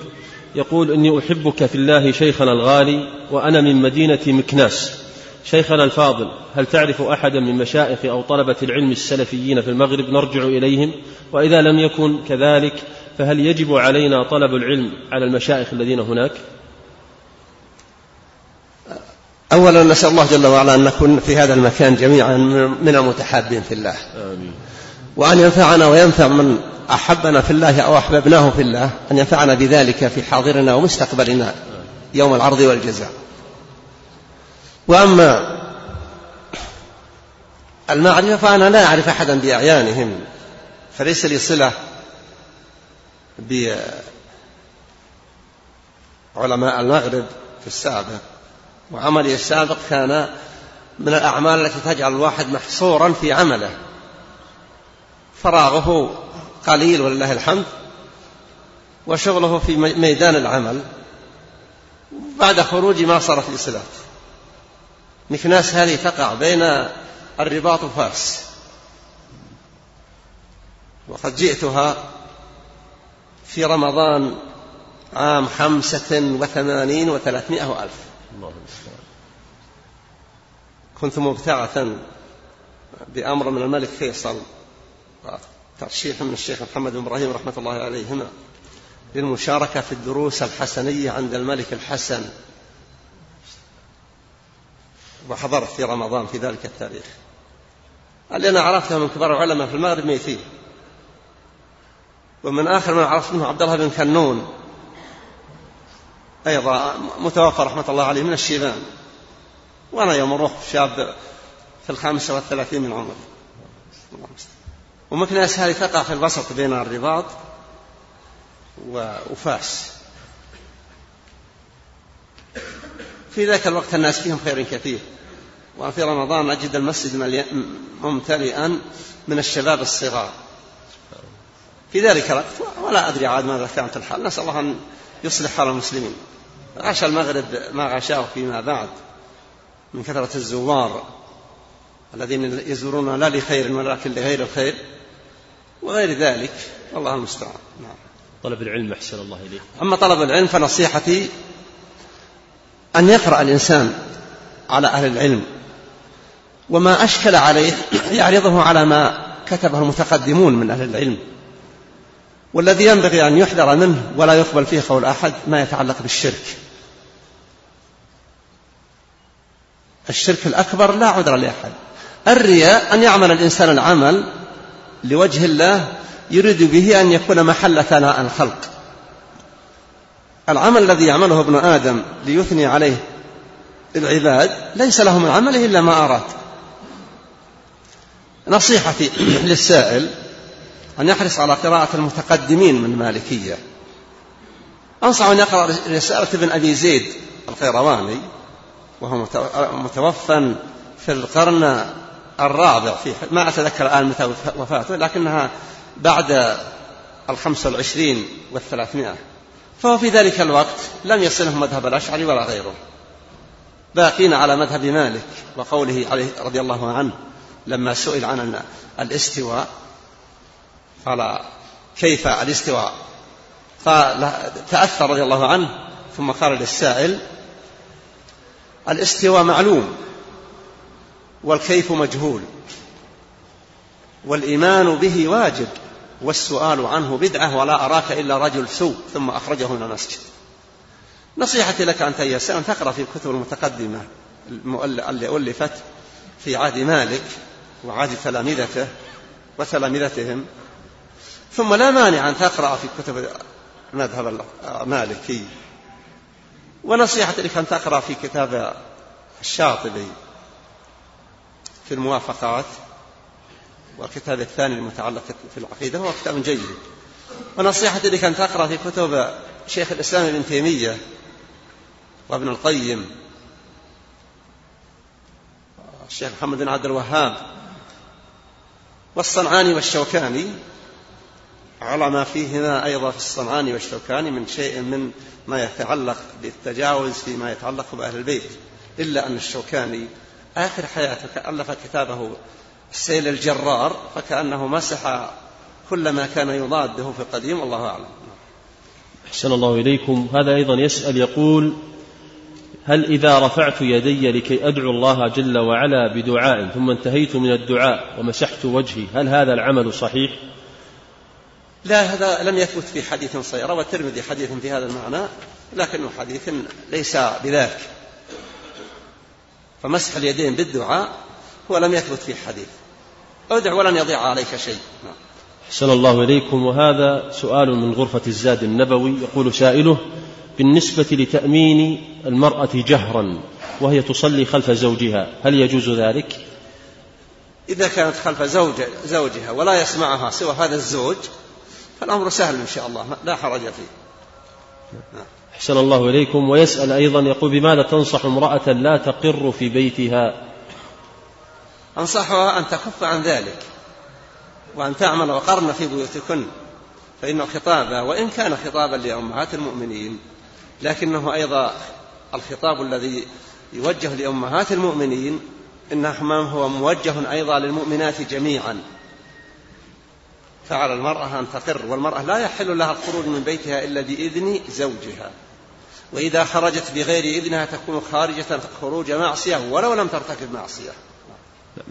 يقول إني أحبك في الله شيخنا الغالي وأنا من مدينة مكناس. شيخنا الفاضل هل تعرف أحدا من مشائخ أو طلبة العلم السلفيين في المغرب نرجع إليهم؟ وإذا لم يكن كذلك فهل يجب علينا طلب العلم على المشائخ الذين هناك؟ أولا نسأل الله جل وعلا أن نكون في هذا المكان جميعا من المتحابين في الله. آمين. وأن ينفعنا وينفع من أحبنا في الله أو أحببناه في الله أن ينفعنا بذلك في حاضرنا ومستقبلنا يوم العرض والجزاء. وأما المعرفة فأنا لا أعرف أحدا بأعيانهم فليس لي صلة بعلماء المغرب في السابق وعملي السابق كان من الأعمال التي تجعل الواحد محصورا في عمله. فراغه قليل ولله الحمد وشغله في ميدان العمل. بعد خروجي ما صار في صلات مكناس هذه تقع بين الرباط وفاس وقد جئتها في رمضان عام خمسة وثمانين وثلاثمائة وألف الله كنت مبتعثا بأمر من الملك فيصل ترشيح من الشيخ محمد بن إبراهيم رحمة الله عليهما للمشاركة في الدروس الحسنية عند الملك الحسن. وحضرت في رمضان في ذلك التاريخ. اللي أنا عرفته من كبار العلماء في المغرب ميتين ومن آخر من عرفت منه عبد الله بن كنون أيضا متوفى رحمة الله عليه من الشيبان. وأنا يوم أروح شاب في الخامسة والثلاثين من عمري. ومكناس هذه تقع في الوسط بين الرباط وفاس في ذاك الوقت الناس فيهم خير كثير. وفي رمضان أجد المسجد ممتلئا من الشباب الصغار. في ذلك الوقت ولا أدري عاد ماذا كانت الحال نسأل الله أن يصلح حال المسلمين. غشى المغرب ما غشاه فيما بعد من كثرة الزوار الذين يزورون لا لخير ولكن لغير الخير وغير ذلك. والله المستعان. نعم. طلب العلم أحسن الله إليه أما طلب العلم فنصيحتي أن يقرأ الإنسان على أهل العلم وما أشكل عليه يعرضه على ما كتبه المتقدمون من أهل العلم. والذي ينبغي أن يحذر منه ولا يقبل فيه قول أحد ما يتعلق بالشرك. الشرك الأكبر لا عذر لأحد. الرياء أن يعمل الإنسان العمل لوجه الله يريد به أن يكون محل ثناء الخلق. العمل الذي يعمله ابن آدم ليثني عليه العباد ليس له من عمله إلا ما أراد. نصيحتي للسائل أن يحرص على قراءة المتقدمين من المالكية أنصح أن يقرأ رسالة ابن أبي زيد القيرواني وهو متوفى في القرن الرابع في ما أتذكر الآن متى وفاته لكنها بعد الخمسة والعشرين والثلاثمائة. فهو في ذلك الوقت لم يصله مذهب الأشعري ولا غيره. باقين على مذهب مالك وقوله عليه رضي الله عنه لما سئل عن الإستواء قال كيف الاستواء؟ قال تأثر رضي الله عنه ثم قال للسائل الاستواء معلوم والكيف مجهول والإيمان به واجب والسؤال عنه بدعة ولا أراك إلا رجل سوء ثم أخرجه من المسجد. نصيحتي لك أنت يا أن تقرأ في الكتب المتقدمة اللي ألفت في عهد مالك وعهد تلامذته وتلامذتهم. ثم لا مانع أن تقرأ في كتب مذهب المالكي ونصيحتي لك أن تقرأ في كتاب الشاطبي في الموافقات والكتاب الثاني المتعلق في العقيدة هو كتاب جيد. ونصيحتي لك أن تقرأ في كتب شيخ الإسلام ابن تيمية وابن القيم الشيخ محمد بن عبد الوهاب والصنعاني والشوكاني. على ما فيهما أيضا في الصنعاني والشوكاني من شيء من ما يتعلق بالتجاوز فيما يتعلق بأهل البيت إلا أن الشوكاني آخر حياته ألف كتابه السيل الجرار فكأنه مسح كل ما كان يضاده في القديم والله أعلم أحسن الله إليكم هذا أيضا يسأل يقول هل إذا رفعت يدي لكي أدعو الله جل وعلا بدعاء ثم انتهيت من الدعاء ومسحت وجهي هل هذا العمل صحيح؟ لا هذا لم يثبت في حديث صحيح روى الترمذي حديث في هذا المعنى لكنه حديث ليس بذاك فمسح اليدين بالدعاء هو لم يثبت في حديث ادع ولن يضيع عليك شيء نعم. أحسن الله إليكم وهذا سؤال من غرفة الزاد النبوي يقول سائله بالنسبة لتأمين المرأة جهرا وهي تصلي خلف زوجها هل يجوز ذلك؟ إذا كانت خلف زوج زوجها ولا يسمعها سوى هذا الزوج فالأمر سهل إن شاء الله لا حرج فيه. أحسن الله إليكم. ويسأل أيضا يقول بماذا تنصح امرأة لا تقر في بيتها؟ أنصحها أن تكف عن ذلك وأن تعمل وقرن في بيوتكن فإنه خطابا وإن كان خطابا لأمهات المؤمنين لكنه أيضا الخطاب الذي يوجه لأمهات المؤمنين إنه هو موجه أيضا للمؤمنات جميعا. فعلى المرأة أن تقر والمرأة لا يحل لها الخروج من بيتها إلا بإذن زوجها. وإذا خرجت بغير إذنها تكون خارجة خروج معصية ولو لم ترتكب معصية.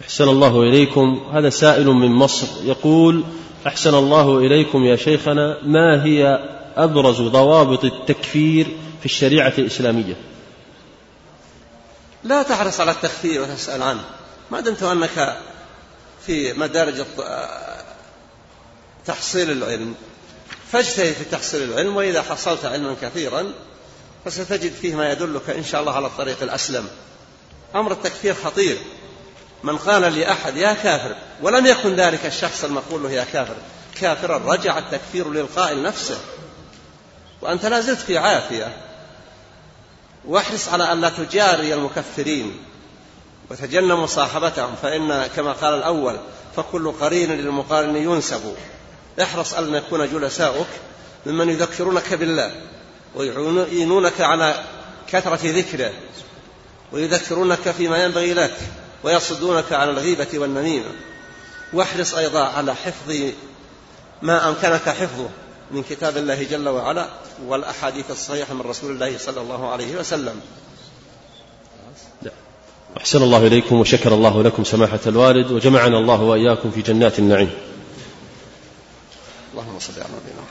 أحسن الله إليكم. هذا سائل من مصر يقول أحسن الله إليكم يا شيخنا ما هي أبرز ضوابط التكفير في الشريعة الإسلامية؟ لا تحرص على التكفير وتسأل عنه. ما دمت أنك في مدارج تحصيل العلم. فاجتهد في تحصيل العلم وإذا حصلت علما كثيرا فستجد فيه ما يدلك إن شاء الله على الطريق الأسلم. أمر التكفير خطير. من قال لأحد يا كافر ولم يكن ذلك الشخص المقول له يا كافر كافرا رجع التكفير للقائل نفسه وأنت لا زلت في عافية. واحرص على أن لا تجاري المكفرين. وتجنب مصاحبتهم فإن كما قال الأول فكل قرين للمقارن ينسب. احرص أن يكون جلساؤك ممن يذكرونك بالله ويعينونك على كثرة ذكره ويذكرونك فيما ينبغي لك ويصدونك عن الغيبة والنميمة. واحرص أيضا على حفظ ما أمكنك حفظه من كتاب الله جل وعلا والأحاديث الصحيحة من رسول الله صلى الله عليه وسلم. أحسن الله إليكم وشكر الله لكم سماحة الوالد وجمعنا الله وإياكم في جنات النعيم. اللهم صل على نبينا